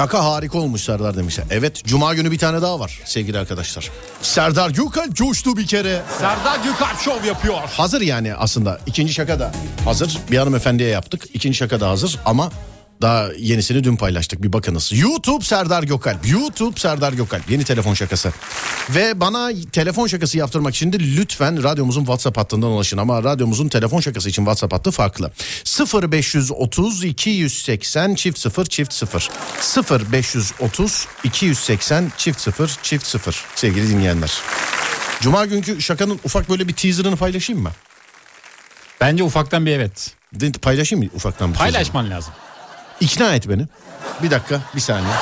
Şaka harika olmuş Serdar demişler. Evet cuma günü bir tane daha var sevgili arkadaşlar. Serdar Gökalp coştu bir kere. Serdar Gökalp şov yapıyor. Hazır yani aslında. İkinci şaka da hazır. Bir hanımefendiye yaptık. İkinci şaka da hazır ama daha yenisini dün paylaştık bir bakınız. YouTube Serdar Gökalp. YouTube Serdar Gökalp. Yeni telefon şakası. Ve bana telefon şakası yaptırmak için de lütfen radyomuzun WhatsApp hattından ulaşın. Ama radyomuzun telefon şakası için WhatsApp hattı farklı. 0530 280 çift 0 çift 0. 0530 280 çift 0 çift 0 sevgili dinleyenler. Cuma günkü şakanın ufak böyle bir teaserını paylaşayım mı? Bence ufaktan bir evet. Paylaşayım mı ufaktan bir teaserını? Paylaşman lazım. İkna et beni. Bir dakika bir saniye.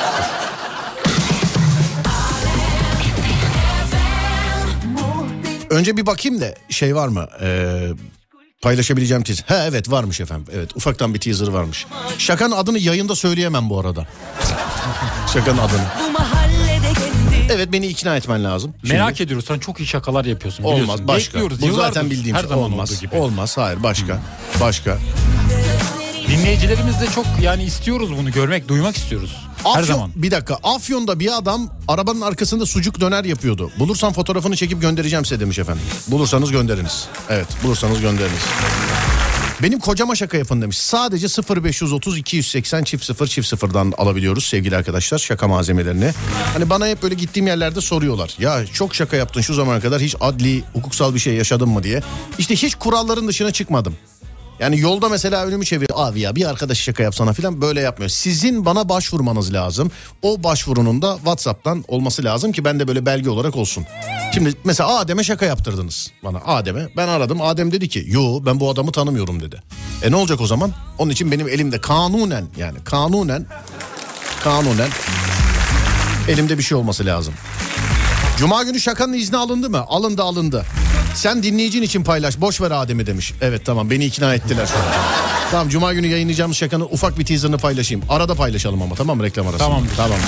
Önce bir bakayım da şey var mı? Ee, paylaşabileceğim teaser. Ha evet varmış efendim. Evet ufaktan bir teaser varmış. Şakanın adını yayında söyleyemem bu arada. [LAUGHS] Şakanın adını. Evet beni ikna etmen lazım. Şimdi- Merak ediyoruz. Sen çok iyi şakalar yapıyorsun. Olmaz biliyorsun. başka. Bekliyoruz. Bu zaten bildiğim Her şey. zaman olmaz. gibi. Olmaz hayır başka. Başka. Dinleyicilerimiz de çok yani istiyoruz bunu görmek, duymak istiyoruz. Her Afyon, zaman. Bir dakika Afyon'da bir adam arabanın arkasında sucuk döner yapıyordu. Bulursam fotoğrafını çekip göndereceğim size demiş efendim. Bulursanız gönderiniz. Evet bulursanız gönderiniz. Benim kocama şaka yapın demiş. Sadece 0530 280 çift 0 çift 0'dan alabiliyoruz sevgili arkadaşlar şaka malzemelerini. Hani bana hep böyle gittiğim yerlerde soruyorlar. Ya çok şaka yaptın şu zamana kadar hiç adli hukuksal bir şey yaşadın mı diye. İşte hiç kuralların dışına çıkmadım. Yani yolda mesela önümü çevir abi ya bir arkadaş şaka yapsana falan böyle yapmıyor. Sizin bana başvurmanız lazım. O başvurunun da WhatsApp'tan olması lazım ki ben de böyle belge olarak olsun. Şimdi mesela Adem'e şaka yaptırdınız bana Adem'e. Ben aradım Adem dedi ki yo ben bu adamı tanımıyorum dedi. E ne olacak o zaman? Onun için benim elimde kanunen yani kanunen kanunen elimde bir şey olması lazım. Cuma günü şakanın izni alındı mı? Alındı alındı. Sen dinleyicin için paylaş. Boş ver Adem'i demiş. Evet tamam beni ikna ettiler tamam cuma günü yayınlayacağımız şakanın ufak bir teaserını paylaşayım. Arada paylaşalım ama tamam mı reklam arasında? Tamam. Tamam.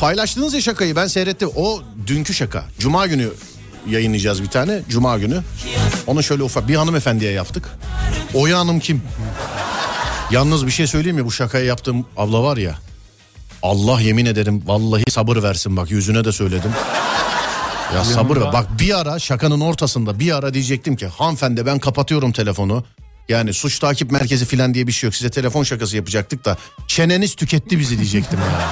Paylaştığınız ya şakayı ben seyrettim. O dünkü şaka. Cuma günü yayınlayacağız bir tane. Cuma günü. Onu şöyle ufak bir hanımefendiye yaptık. Oya Hanım kim? Yalnız bir şey söyleyeyim mi? Bu şakayı yaptığım abla var ya. Allah yemin ederim vallahi sabır versin bak yüzüne de söyledim. Ya sabır ver. Bak bir ara şakanın ortasında bir ara diyecektim ki hanımefendi ben kapatıyorum telefonu. Yani suç takip merkezi falan diye bir şey yok. Size telefon şakası yapacaktık da çeneniz tüketti bizi diyecektim ya.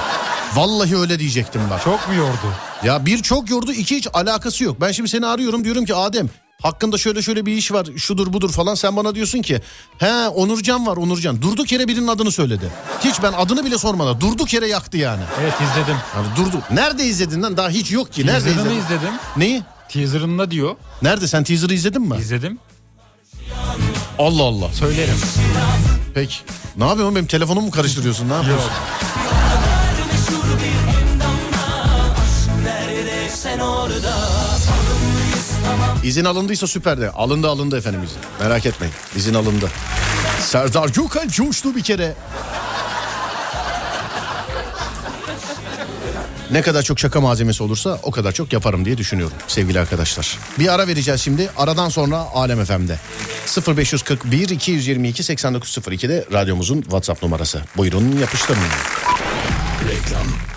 Vallahi öyle diyecektim bak. Çok mu yordu? Ya bir çok yordu iki hiç alakası yok. Ben şimdi seni arıyorum diyorum ki Adem hakkında şöyle şöyle bir iş var şudur budur falan sen bana diyorsun ki he Onurcan var Onurcan durduk yere birinin adını söyledi. Hiç ben adını bile sormadan durduk yere yaktı yani. Evet izledim. Yani durdu. Nerede izledin lan daha hiç yok ki. Nerede Teaser'ını izledin? izledim. Neyi? Teaser'ında diyor. Nerede sen teaser'ı izledin mi? İzledim. Allah Allah. Söylerim. Peki. Ne yapıyorsun benim telefonumu mu karıştırıyorsun ne yapıyorsun? Sen İzin alındıysa süper de. Alındı alındı efendim izin. Merak etmeyin. İzin alındı. Serdar Gökal coştu bir kere. Ne kadar çok şaka malzemesi olursa o kadar çok yaparım diye düşünüyorum sevgili arkadaşlar. Bir ara vereceğiz şimdi. Aradan sonra Alem FM'de. 0541 222 8902'de radyomuzun WhatsApp numarası. Buyurun yapıştırın. Reklam.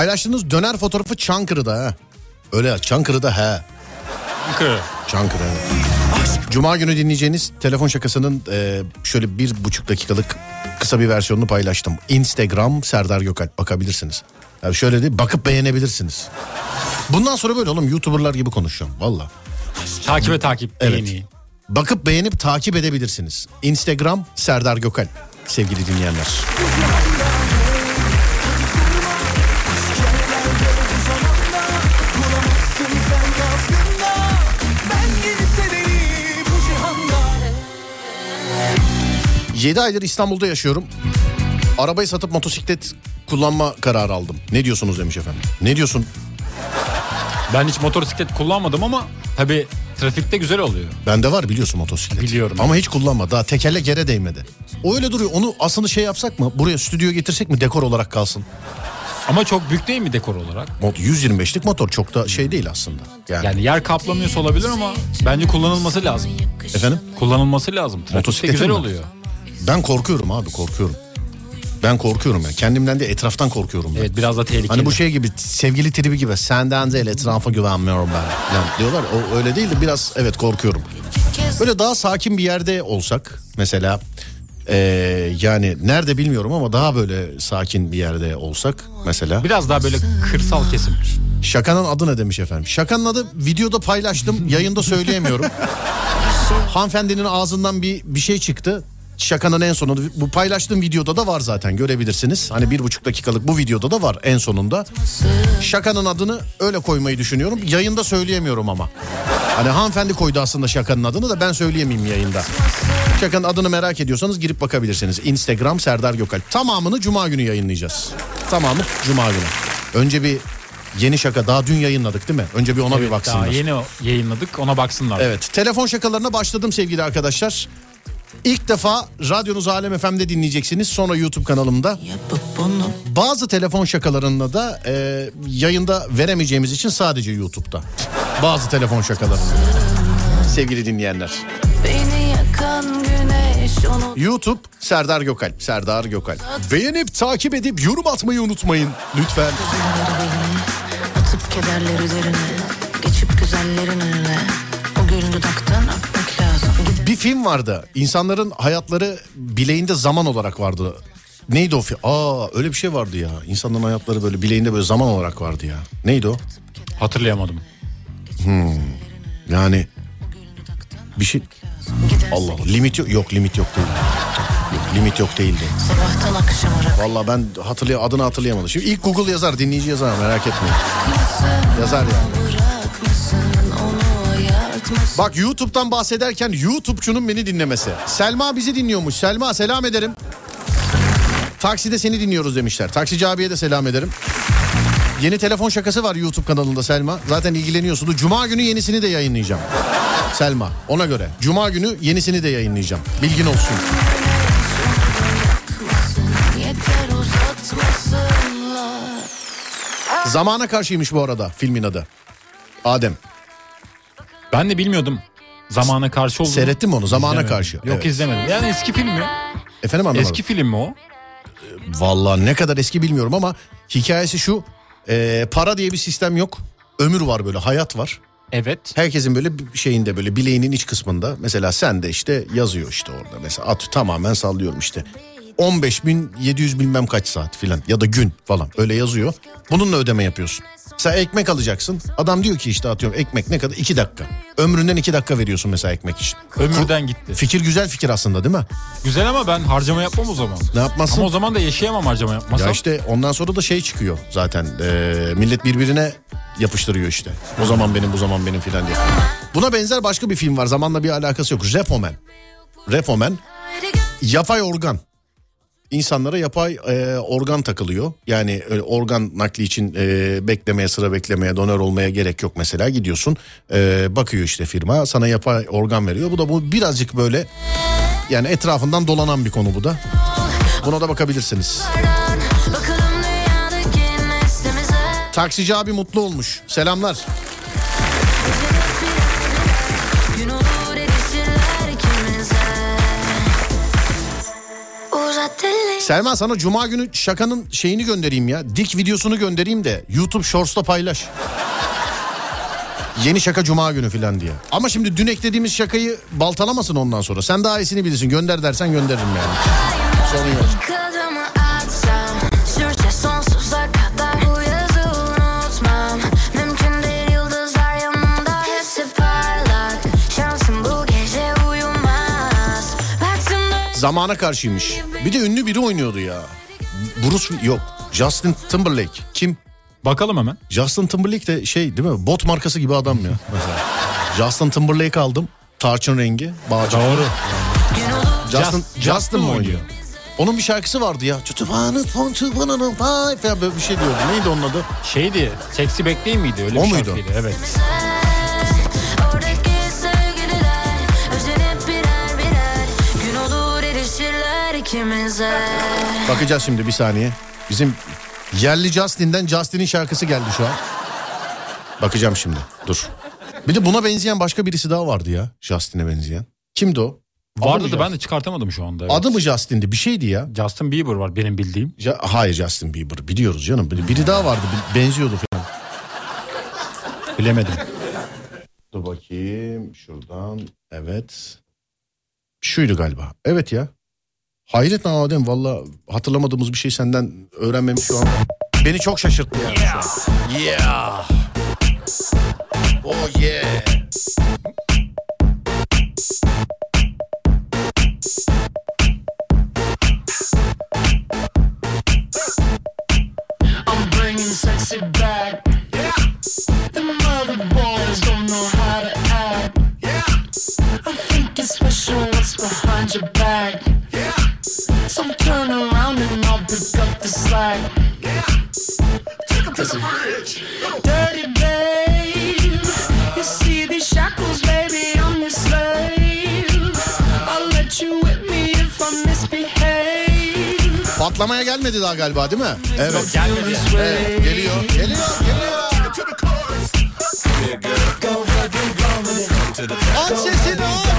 Paylaştığınız döner fotoğrafı Çankırı'da ha. Öyle Çankırı'da he. Çankırı. Çankırı. Cuma günü dinleyeceğiniz telefon şakasının e, şöyle bir buçuk dakikalık kısa bir versiyonunu paylaştım. Instagram Serdar Gökalp bakabilirsiniz. Yani şöyle değil bakıp beğenebilirsiniz. Bundan sonra böyle oğlum YouTuber'lar gibi konuşacağım valla. Takibe takip. Evet. Beğeni. Bakıp beğenip takip edebilirsiniz. Instagram Serdar Gökalp sevgili dinleyenler. 7 aydır İstanbul'da yaşıyorum. Arabayı satıp motosiklet kullanma kararı aldım. Ne diyorsunuz demiş efendim. Ne diyorsun? Ben hiç motosiklet kullanmadım ama tabii trafikte güzel oluyor. Bende var biliyorsun motosiklet. Biliyorum. Ama hiç kullanma. Daha tekerlek yere değmedi. O öyle duruyor. Onu aslında şey yapsak mı? Buraya stüdyo getirsek mi dekor olarak kalsın? Ama çok büyük değil mi dekor olarak? Mod 125'lik motor çok da şey değil aslında. Yani, Yani yer kaplamıyorsa olabilir ama bence kullanılması lazım. efendim Kullanılması lazım. Trafikte güzel mi? oluyor. Ben korkuyorum abi korkuyorum. Ben korkuyorum yani. Kendimden de etraftan korkuyorum ben. Evet biraz da tehlikeli. Hani bu şey gibi sevgili tribi gibi senden değil etrafa güvenmiyorum ben. Yani diyorlar o öyle değil de biraz evet korkuyorum. Böyle daha sakin bir yerde olsak mesela eee, yani nerede bilmiyorum ama daha böyle sakin bir yerde olsak mesela. Biraz daha böyle kırsal kesim. Şakanın adı ne demiş efendim? Şakanın adı videoda paylaştım yayında söyleyemiyorum. [LAUGHS] Hanımefendinin ağzından bir bir şey çıktı. Şakanın en sonunda bu paylaştığım videoda da var zaten görebilirsiniz. Hani bir buçuk dakikalık bu videoda da var en sonunda. Şakanın adını öyle koymayı düşünüyorum. Yayında söyleyemiyorum ama. Hani hanımefendi koydu aslında şakanın adını da ben söyleyemeyeyim yayında. Şakanın adını merak ediyorsanız girip bakabilirsiniz. Instagram Serdar Gökalp. Tamamını cuma günü yayınlayacağız. Tamamı cuma günü. Önce bir yeni şaka daha dün yayınladık değil mi? Önce bir ona bir Evet, baksınlar. daha yeni yayınladık ona baksınlar. Evet telefon şakalarına başladım sevgili arkadaşlar. İlk defa radyonuz Alem FM'de dinleyeceksiniz sonra YouTube kanalımda. Bazı telefon şakalarında da e, yayında veremeyeceğimiz için sadece YouTube'da. Bazı telefon şakalarında. Sevgili dinleyenler. YouTube Serdar Gökalp. Serdar Gökalp. Beğenip takip edip yorum atmayı unutmayın lütfen. Atıp kederler üzerine Geçip güzellerin önüne O gül dudaktan Bir film vardı. İnsanların hayatları bileğinde zaman olarak vardı. Neydi o film? Aa öyle bir şey vardı ya. İnsanların hayatları böyle bileğinde böyle zaman olarak vardı ya. Neydi o? Hatırlayamadım. Yani bir şey Allah Allah. Limit yok. Yok limit yok değil. Limit yok değildi. sabahtan akşama Vallahi ben hatırlay adını hatırlayamadım. Şimdi ilk Google yazar, dinleyici yazar merak etmeyin. Yazar yani. Bak YouTube'dan bahsederken YouTube'cunun beni dinlemesi. Selma bizi dinliyormuş. Selma selam ederim. Takside seni dinliyoruz demişler. Taksici abiye de selam ederim. Yeni telefon şakası var YouTube kanalında Selma. Zaten ilgileniyorsunuz. Cuma günü yenisini de yayınlayacağım. Selma ona göre. Cuma günü yenisini de yayınlayacağım. Bilgin olsun. Zamana karşıymış bu arada filmin adı. Adem. Ben de bilmiyordum. Zamana karşı olduğunu. Seyrettin mi onu? Zamana İzlemedim. karşı. Yok Evet. izlemedim. Yani eski film mi? Efendim anlamadım. Eski film mi o? Vallahi ne kadar eski bilmiyorum ama hikayesi şu. e, para diye bir sistem yok. Ömür var böyle hayat var. Evet. Herkesin böyle bir şeyinde böyle bileğinin iç kısmında mesela sen de işte yazıyor işte orada mesela at tamamen sallıyorum işte 15 bin 700 bilmem kaç saat filan ya da gün falan öyle yazıyor. Bununla ödeme yapıyorsun. Sen ekmek alacaksın. Adam diyor ki işte atıyorum ekmek ne kadar? 2 dakika. Ömründen 2 dakika veriyorsun mesela ekmek için. Ömürden gitti. Fikir güzel fikir aslında değil mi? Güzel ama ben harcama yapmam o zaman. Ne yapmazsın? Ama o zaman da yaşayamam harcama yapmasam. Ya işte ondan sonra da şey çıkıyor zaten. Ee, millet birbirine yapıştırıyor işte. O zaman benim bu zaman benim filan diye. Buna benzer başka bir film var. Zamanla bir alakası yok. Repoman. Repoman. Yapay organ. İnsanlara yapay e, organ takılıyor. Yani öyle organ nakli için e, beklemeye, sıra beklemeye, donör olmaya gerek yok mesela. Gidiyorsun, e, bakıyor işte firma, sana yapay organ veriyor. Bu da bu birazcık böyle yani etrafından dolanan bir konu bu da. Buna da bakabilirsiniz. Taksici abi mutlu olmuş. Selamlar. Selma sana cuma günü şakanın şeyini göndereyim ya. Dik videosunu göndereyim de YouTube Shorts'ta paylaş. Yeni şaka cuma günü falan diye. Ama şimdi dün eklediğimiz şakayı baltalamasın ondan sonra. Sen daha iyisini bilirsin. Gönder dersen gönderirim yani. Sorun yok. Zamana karşıymış. Bir de ünlü biri oynuyordu ya. Bruce yok. Justin Timberlake. Kim? Bakalım hemen. Justin Timberlake de şey değil mi? Bot markası gibi adam ya. [LAUGHS] Mesela. Justin Timberlake aldım. Tarçın rengi. Bağcı. Doğru. Justin, Just- Justin, Justin oynuyor? Onun bir şarkısı vardı ya. Çutupanı ton çupanı pay falan böyle bir şey diyordu. Neydi onun adı? Şeydi. Seksi Bekleyin miydi? Öyle O bir muydu? şarkıydı. Evet. İkimize Bakacağız şimdi bir saniye. Bizim Yerli Justin'den Justin'in şarkısı geldi şu an. Bakacağım şimdi. Dur. Bir de buna benzeyen başka birisi daha vardı ya. Justin'e benzeyen. Kimdi o? Vardı da ben de çıkartamadım şu anda. evet. Adı mı Justin'di? Bir şeydi ya. Justin Bieber var benim bildiğim. Ja- Hayır Justin Bieber. Biliyoruz canım. Bir- Biri daha vardı. Benziyordu falan. Bilemedim. Dur bakayım. Şuradan. Evet. Şuydu galiba. Evet ya. Hayret Adem. Valla hatırlamadığımız bir şey senden öğrenmemiz şu an. Beni çok şaşırttı yani şu an. Yeah. Oh yeah. Slack. Yeah. Take up to the bridge. Dirty babe. You see these shackles, baby, I'm your slave. I'll let you whip me if I misbehave. Patlamaya gelmedi daha galiba değil mi? Evet. Gelmedi yani. Evet, geliyor. Geliyor. Geliyor. Aç sesini aç.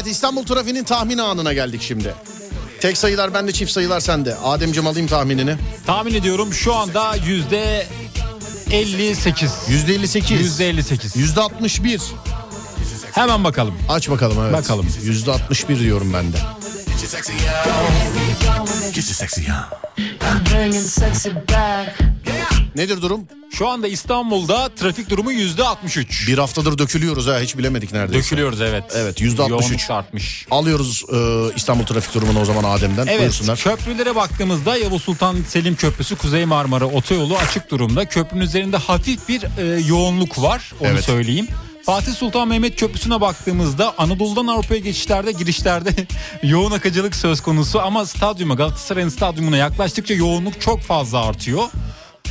Evet İstanbul trafiğinin tahmin anına geldik şimdi. Tek sayılar bende çift sayılar sende. Ademciğim alayım tahminini. Tahmin ediyorum şu anda yüzde 58. Yüzde 58. Yüzde 58. Yüzde 61. Hemen bakalım. Aç bakalım evet. Bakalım. Yüzde 61 diyorum ben de. I'm bringing sexy back. Nedir durum? Şu anda İstanbul'da trafik durumu yüzde 63. Bir haftadır dökülüyoruz ha hiç bilemedik neredeyse. Dökülüyoruz evet. Evet, yüzde 63. Yoğunluk da artmış. Alıyoruz e, İstanbul trafik durumunu o zaman Adem'den. Evet Buyursunlar. köprülere baktığımızda Yavuz Sultan Selim Köprüsü Kuzey Marmara Otoyolu açık durumda. Köprünün üzerinde hafif bir e, yoğunluk var onu Evet. söyleyeyim. Fatih Sultan Mehmet Köprüsü'ne baktığımızda Anadolu'dan Avrupa'ya geçişlerde girişlerde [LAUGHS] yoğun akıcılık söz konusu ama stadyuma Galatasaray'ın stadyumuna yaklaştıkça yoğunluk çok fazla artıyor.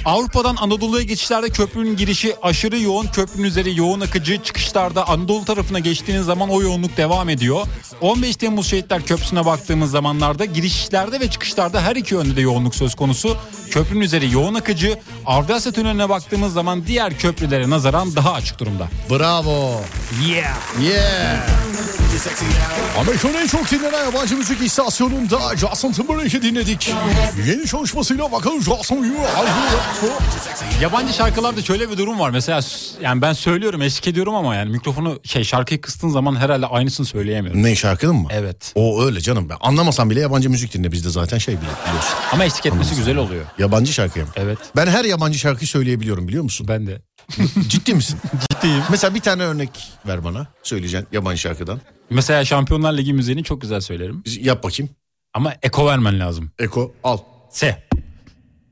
Avrupa'dan Anadolu'ya geçişlerde köprünün girişi aşırı yoğun, köprünün üzeri yoğun akıcı. Çıkışlarda Anadolu tarafına geçtiğiniz zaman o yoğunluk devam ediyor. 15 Temmuz Şehitler Köprüsü'ne baktığımız zamanlarda girişlerde ve çıkışlarda her iki yönde de yoğunluk söz konusu. Köprünün üzeri yoğun akıcı. Avrasya Tüneli'ne baktığımız zaman diğer köprülere nazaran daha açık durumda. Bravo. Yeah. Yeah. Amerika'nın en çok dinlenen yabancı müzik istasyonunda Justin Timberlake'i dinledik. Yeni çalışmasıyla bakalım Justin Yabancı şarkılarda şöyle bir durum var. Mesela yani ben söylüyorum eşlik ediyorum ama yani mikrofonu şey şarkıyı kıstığın zaman herhalde aynısını söyleyemiyorum. Ne şarkının mı? Evet. O öyle canım. Ben anlamasam bile yabancı müzik dinle bizde zaten şey bile biliyorsun. Ama eşlik etmesi güzel oluyor. Yabancı şarkıya mı? Evet. Ben her yabancı şarkıyı söyleyebiliyorum biliyor musun? Ben de. Ciddi misin? [LAUGHS] Ciddiyim. Mesela bir tane örnek ver bana. Söyleyeceksin yabancı şarkıdan. Mesela Şampiyonlar Ligi müziğini çok güzel söylerim. Yap bakayım. Ama eko vermen lazım. Eko al. Se.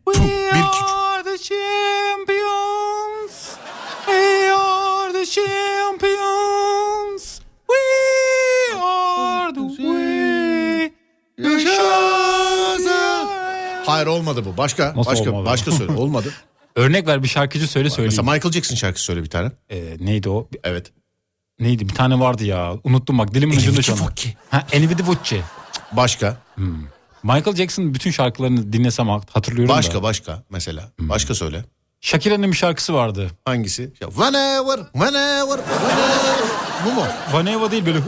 bir küçük- the champions. We are the champions. We are the way. Hayır olmadı bu. Başka Nasıl başka olmadı? başka söyle. [LAUGHS] Olmadı. Örnek ver bir şarkıcı söyle söyleyeyim. Mesela Michael Jackson şarkısı söyle bir tane. Ee, neydi o? Evet. Neydi? Bir tane vardı ya. Unuttum bak dilimin ucunda şu an. Ha, Envidi Vucci. Başka. Michael Jackson bütün şarkılarını dinlesem hatırlıyorum Başka da. başka mesela. Başka söyle. Shakira'nın bir şarkısı vardı. Hangisi? Whenever, whenever, whenever. Bu mu? Vaneva değil böyle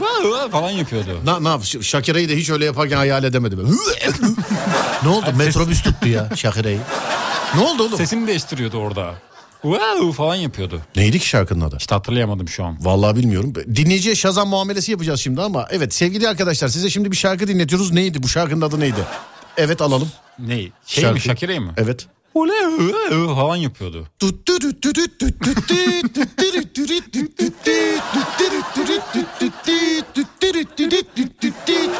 falan yapıyordu. Ne, ne yap? Şakira'yı da hiç öyle yaparken hayal edemedim. [LAUGHS] ne oldu? Metrobüs tuttu ya Şakira'yı. Ne oldu oğlum? Sesini değiştiriyordu orada. Wow falan yapıyordu. Neydi ki şarkının adı? İşte hatırlayamadım şu an. Vallahi bilmiyorum. Dinleyiciye şazam muamelesi yapacağız şimdi ama evet sevgili arkadaşlar size şimdi bir şarkı dinletiyoruz. Neydi bu şarkının adı neydi? Evet alalım. Ne? Şey Şarkı. mi Shakira'yı mı? Evet. Falan yapıyordu.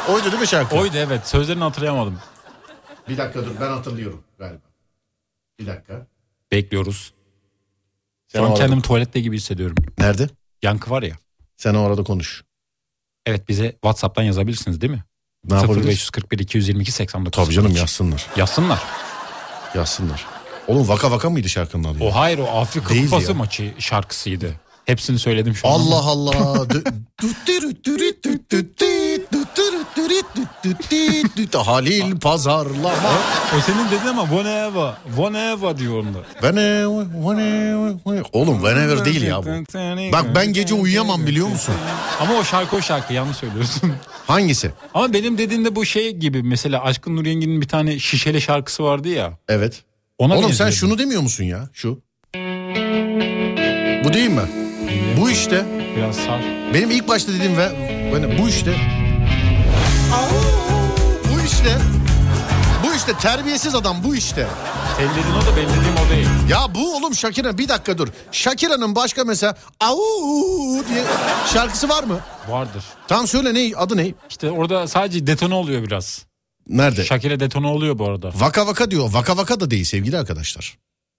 Oydu değil mi şarkı? Oydu evet sözlerini hatırlayamadım. Bir dakika dur ben hatırlıyorum galiba. Bir dakika. Bekliyoruz. Sen Şu an o arada- kendimi tuvalette gibi hissediyorum. Nerede? Yankı var ya. Sen o arada konuş. Evet bize Whatsapp'tan yazabilirsiniz değil mi? Ne yapabiliriz? 0541 222 89. Tabii canım yazsınlar. Yazsınlar. Yazsınlar. Oğlum vaka vaka mıydı şarkının adı? ya? O hayır o Afrika Değildi Kupası ya. maçı şarkısıydı. Hepsini söyledim şu an. Allah Allah. [LAUGHS] Halil pazarlama. O senin dediğin ama whenever. Whenever diyor whenever. Oğlum whenever değil ya bu. Bak ben gece uyuyamam biliyor musun? Ama o şarkı o şarkı yanlış söylüyorsun. Hangisi? Ama benim dediğimde bu şey gibi mesela Aşkın Nur Yengi'nin bir tane şişeli şarkısı vardı ya. Evet. Ona Oğlum sen şunu demiyor musun ya? Şu. Bu değil mi? Bu işte. Biraz sar. Benim ilk başta dediğim ve bu işte. Bu işte. Bu işte terbiyesiz adam bu işte. Dediğin o da benim dediğim o değil. Ya bu oğlum Shakira bir dakika dur. Shakira'nın başka mesela au diye şarkısı var mı? Vardır. Tamam söyle ne adı ne? İşte orada sadece detone oluyor biraz. Nerede? Shakira detone oluyor bu arada. Vaka vaka diyor. Vaka vaka da değil sevgili arkadaşlar.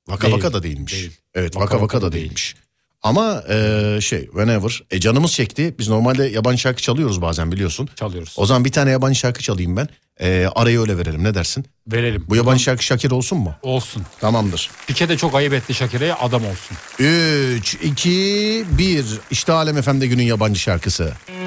Vaka Değil, vaka da değilmiş. değil. Evet Vaka vaka vaka, da da değil. değilmiş. Ama e, şey whenever e, canımız çekti. Biz normalde yabancı şarkı çalıyoruz bazen biliyorsun. Çalıyoruz. O zaman bir tane yabancı şarkı çalayım ben. E, arayı öyle verelim ne dersin? Verelim. Bu yabancı şarkı Shakira olsun mu? Olsun. Tamamdır. Pike de çok ayıp etti Shakira'ya adam olsun. 3, 2, 1. İşte Alem FM'de günün yabancı şarkısı. Lucky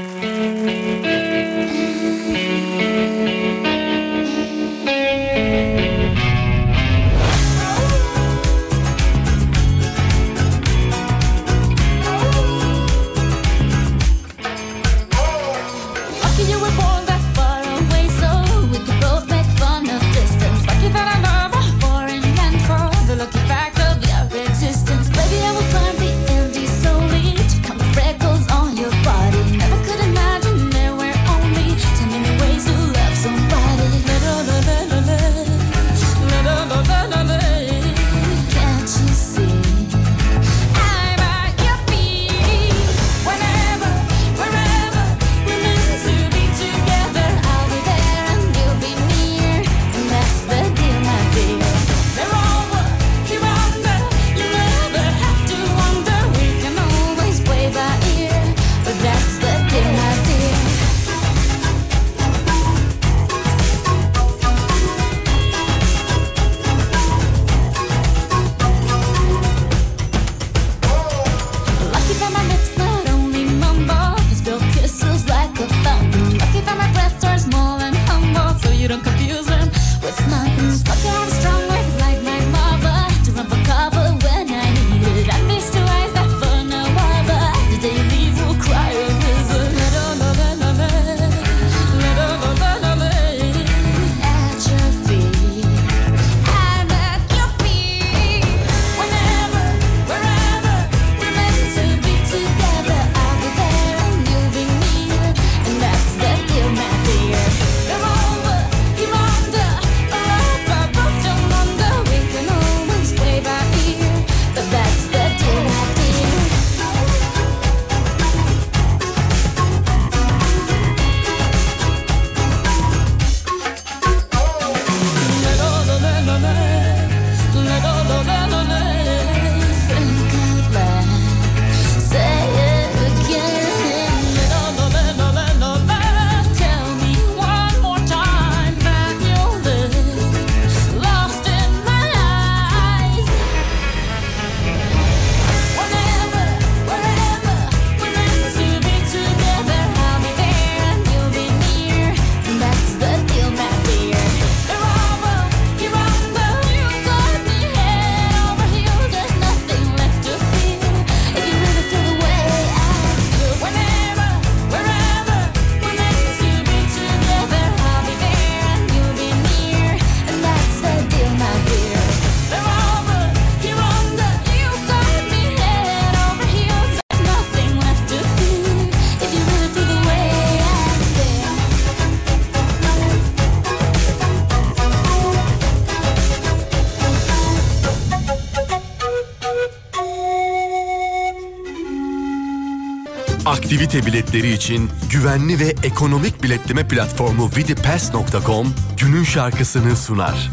Aktivite biletleri için güvenli ve ekonomik biletleme platformu vidipass.com günün şarkısını sunar.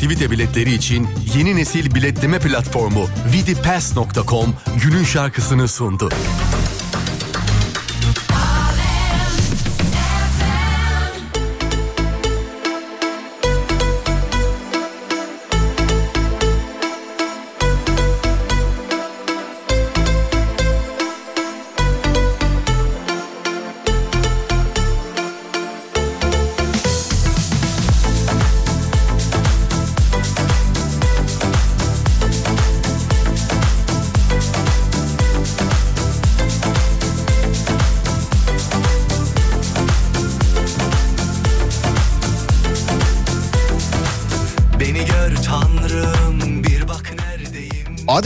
Aktivite biletleri için yeni nesil biletleme platformu vidipass.com günün şarkısını sundu.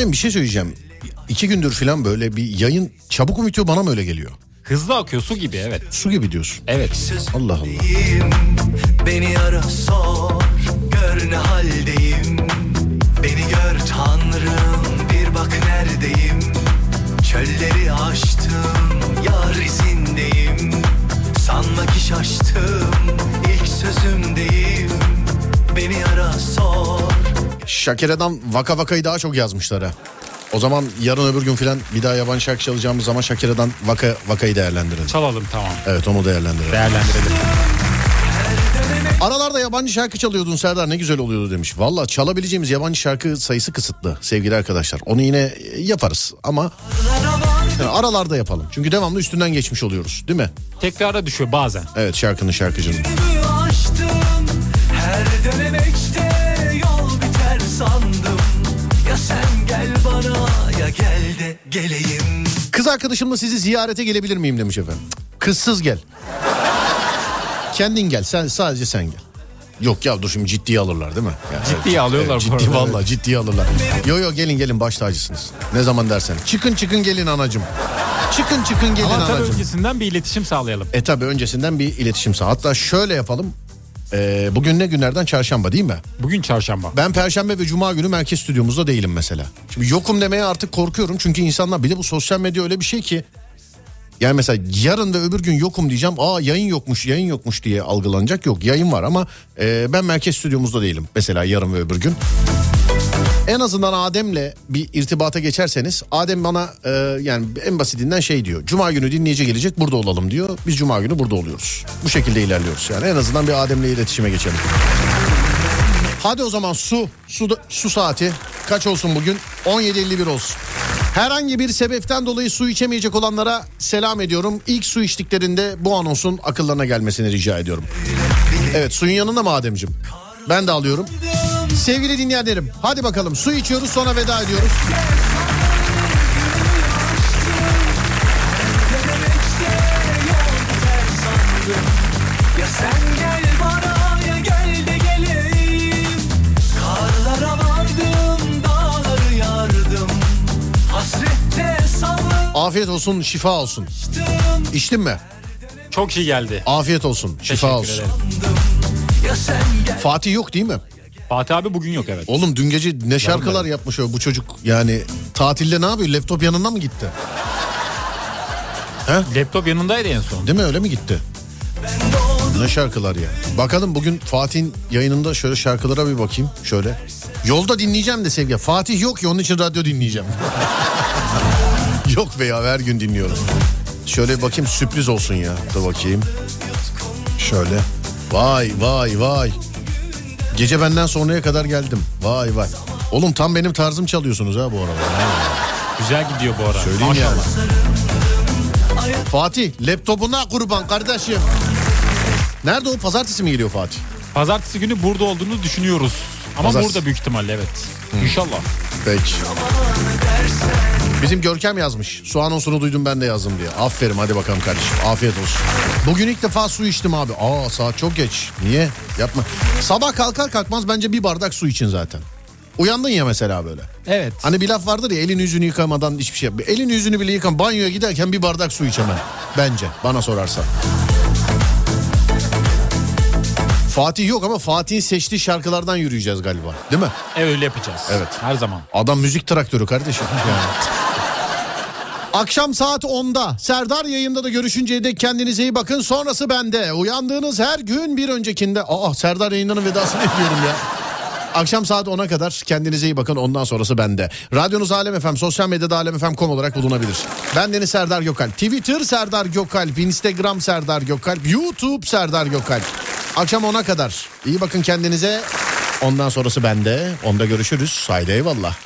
Adem bir şey söyleyeceğim. İki gündür falan böyle bir yayın çabuk mu bitiyor bana mı öyle geliyor? Hızlı akıyor su gibi evet. Su gibi diyorsun. Evet. Allah Allah. Beni ara sor gör ne haldeyim Beni gör tanrım bir bak neredeyim Çölleri aştım yar izindeyim Sanma ki şaştım ilk sözümdeyim Beni ara sor Şakere'den Vaka Vaka'yı daha çok yazmışlar ha. O zaman yarın öbür gün falan bir daha yabancı şarkı çalacağımız zaman Şakere'den Vaka Vaka'yı değerlendirelim. Çalalım tamam. Evet onu değerlendirelim. Değerlendirelim. Aralarda yabancı şarkı çalıyordun Serdar ne güzel oluyordu demiş. Valla çalabileceğimiz yabancı şarkı sayısı kısıtlı sevgili arkadaşlar. Onu yine yaparız ama Yani aralarda yapalım. Çünkü devamlı üstünden geçmiş oluyoruz değil mi? Tekrara düşüyor bazen. Evet şarkının şarkıcının. Her dönemekte gel de geleyim Kız arkadaşımla sizi ziyarete gelebilir miyim demiş efendim. Kızsız gel. Kendin gel. Sen sadece sen gel. Yok ya dur şimdi ciddiye alırlar değil mi? Yani, Ciddiye alıyorlar bu ciddi arada, evet. ciddiye alırlar. Yo yo gelin gelin baş tacısınız. Ne zaman dersen. Çıkın çıkın gelin anacım. Çıkın çıkın gelin Ama anacım. öncesinden bir iletişim sağlayalım. E tabi öncesinden bir iletişim sağ. Hatta şöyle yapalım. Ee, bugün ne günlerden çarşamba değil mi? Bugün çarşamba. Ben perşembe ve cuma günü merkez stüdyomuzda değilim mesela. Şimdi yokum demeye artık korkuyorum. Çünkü insanlar bir de bu sosyal medya öyle bir şey ki. Yani mesela yarın da öbür gün yokum diyeceğim. Aa yayın yokmuş yayın yokmuş diye algılanacak. Yok yayın var ama e, ben merkez stüdyomuzda değilim. Mesela yarın ve öbür gün. En azından Adem'le bir irtibata geçerseniz Adem bana e, yani en basitinden şey diyor. Cuma günü dinleyici gelecek burada olalım diyor. Biz cuma günü burada oluyoruz. Bu şekilde ilerliyoruz yani en azından bir Adem'le iletişime geçelim. Hadi o zaman su, su, su saati kaç olsun bugün? 17.51 olsun. Herhangi bir sebepten dolayı su içemeyecek olanlara selam ediyorum. İlk su içtiklerinde bu anonsun akıllarına gelmesini rica ediyorum. Evet suyun yanında mı Ademciğim? Ben de alıyorum. Sevgili dinleyenlerim hadi bakalım su içiyoruz sonra veda ediyoruz. Ya sen gel bana ya gel de geleyim Karlara vardım dağları yardım Hasrette salmıştım Afiyet olsun şifa olsun. İçtin mi? Çok iyi geldi. Afiyet olsun şifa Teşekkür olsun. ederim. Ya sen gel Fatih yok değil mi? Fatih abi bugün yok evet. Oğlum dün gece ne şarkılar yapmış o bu çocuk yani tatilde ne yapıyor laptop yanına mı gitti? Laptop yanındaydı en son. Değil mi öyle mi gitti? Ne şarkılar ya. Bakalım bugün Fatih'in yayınında şöyle şarkılara bir bakayım. Şöyle. Yolda dinleyeceğim de sevgi. Fatih yok ya onun için radyo dinleyeceğim. [LAUGHS] yok be ya her gün dinliyorum. Şöyle bakayım sürpriz olsun ya. Dur bakayım. Şöyle. Vay vay vay. Gece benden sonraya kadar geldim. Vay vay. Oğlum tam benim tarzım çalıyorsunuz ha bu arada. Güzel gidiyor bu ara. Söyleyeyim Maşallah. yani. Fatih laptopuna kurban kardeşim. Nerede o pazartesi mi geliyor Fatih? Pazartesi günü burada olduğunu düşünüyoruz. Ama Pazartesi. burada büyük ihtimalle evet. İnşallah. Peki. Bizim Görkem yazmış. Su anonsunu duydum ben de yazdım diye. Aferin hadi bakalım kardeşim. Afiyet olsun. Bugün ilk defa su içtim abi. Aa saat çok geç. Niye? Yapma. Sabah kalkar kalkmaz bence bir bardak su için zaten. Uyandın ya mesela böyle. Evet. Hani bir laf vardır ya elini yüzünü yıkamadan hiçbir şey yap. Elini yüzünü bile yıkan banyoya giderken bir bardak su iç hemen. Bence bana sorarsan. Fatih yok ama Fatih'in seçtiği şarkılardan yürüyeceğiz galiba. Değil mi? E, öyle yapacağız. Evet. Her zaman. Adam müzik traktörü kardeşim. Yani. [LAUGHS] Akşam saat 10'da Serdar yayında da görüşünceye dek kendinize iyi bakın. Sonrası bende. Uyandığınız her gün bir öncekinde... Aa Serdar yayınlarının vedasını ediyorum ya. Akşam saat 10'a kadar kendinize iyi bakın ondan sonrası bende. Radyonuz Alem FM, sosyal medyada alemfm.com olarak bulunabilir. Ben Deniz Serdar Gökalp. Twitter Serdar Gökalp, Instagram Serdar Gökalp, YouTube Serdar Gökalp. Akşam 10'a kadar. İyi bakın kendinize. Ondan sonrası bende. Onda görüşürüz. Haydi eyvallah.